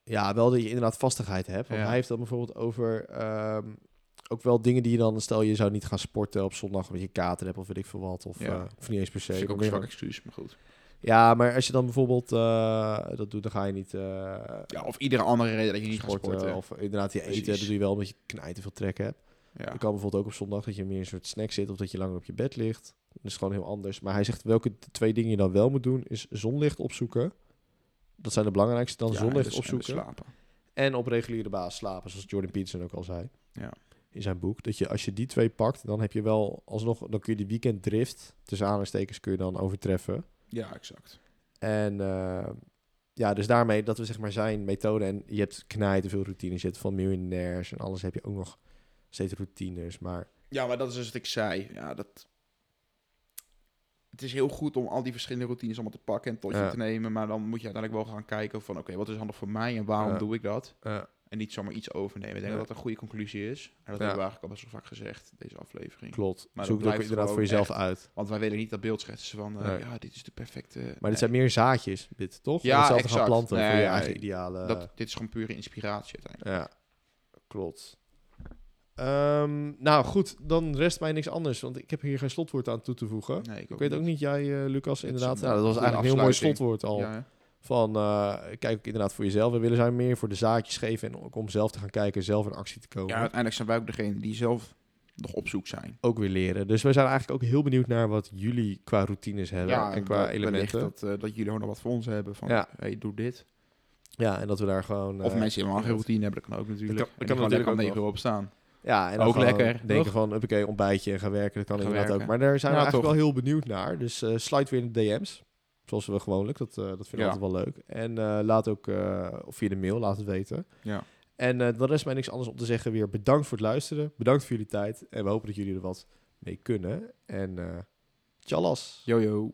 Ja, wel dat je inderdaad vastigheid hebt. Want Ja. hij heeft dan bijvoorbeeld over ehm, ook wel dingen die je dan... Stel, je zou niet gaan sporten op zondag omdat je kater hebt of weet ik veel wat. Of, Ja. eh, of niet eens per se. Dat maar ook een zwak excuus, maar goed. Ja, maar als je dan bijvoorbeeld eh, dat doet, dan ga je niet... eh, Ja, of iedere andere reden dat je niet sporten, gaat sporten. Of inderdaad, je eten, dat doe je wel omdat je knijt te veel trek hebt. ja. Je kan bijvoorbeeld ook op zondag dat je meer een soort snack zit of dat je langer op je bed ligt. Dat is gewoon heel anders. Maar hij zegt welke twee dingen je dan wel moet doen, is zonlicht opzoeken. Dat zijn de belangrijkste. Dan Ja, en zonlicht dus- en dus opzoeken. slapen. En op reguliere basis slapen, zoals Jordan Peterson ook al zei. Ja. In zijn boek. Dat je als je die twee pakt, dan heb je wel alsnog, dan kun je die weekenddrift, tussen aanhalingstekens, kun je dan overtreffen. Ja, exact. En eh, ja, dus daarmee dat we zeg maar zijn methode. En je hebt knijten veel routines. Je hebt van miljonairs en alles heb je ook nog steeds routines. Maar Ja, maar dat is dus wat ik zei. Ja, dat... Het is heel goed om al die verschillende routines allemaal te pakken en tot je Ja. te nemen. Maar dan moet je uiteindelijk wel gaan kijken van... Oké, wat is handig voor mij en waarom Ja. doe ik dat? eh, En niet zomaar iets overnemen. Ik denk Ja. dat dat een goede conclusie is. En dat Ja. hebben we eigenlijk al best wel vaak gezegd, deze aflevering. klopt. Maar Zoek het ook inderdaad voor jezelf uit. Want wij willen niet dat beeld schetsen van... eh, Nee. Ja, dit is de perfecte... Maar Nee. dit zijn meer zaadjes, dit toch? Ja, hetzelfde gaan planten voor je Nee, eigen nee. idealen. dat, dit is gewoon pure inspiratie uiteindelijk. Ja, klopt. Ehm, nou goed, dan rest mij niks anders, want ik heb hier geen slotwoord aan toe te voegen. Nee, ik, Ik weet ook niet, jij eh, Lucas, inderdaad. een Nou, dat was eigenlijk een heel mooi slotwoord al. Ja? Van, eh, kijk ook inderdaad voor jezelf. We willen zijn meer voor de zaadjes geven en ook om zelf te gaan kijken, zelf in actie te komen. ja, uiteindelijk zijn wij ook degene die zelf nog op zoek zijn. Ook weer leren. Dus wij zijn eigenlijk ook heel benieuwd naar wat jullie qua routines hebben en qua elementen. Dat, eh, dat jullie gewoon nog wat voor ons hebben. Van, Ja. hey, doe dit. Ja, en dat we daar gewoon... Of eh, mensen helemaal geen routine hebben, dat kan ook natuurlijk. Dat kan- dat natuurlijk lekker om ook 9 uur opstaan. Ja, en dan Ook lekker, denken toch? van, oké, ontbijtje en gaan werken. Dat kan Gaan inderdaad werken. ook. Maar daar zijn we eigenlijk toch. wel heel benieuwd naar. Dus eh sluit weer in de DM's. Zoals we gewoonlijk. Dat, eh, dat vind ik Ja. altijd wel leuk. En eh, laat ook, eh, of via de mail, laat het weten. Ja. En dan rest mij niks anders om te zeggen. Weer bedankt voor het luisteren. Bedankt voor jullie tijd. En we hopen dat jullie er wat mee kunnen. En tjallas. Yo.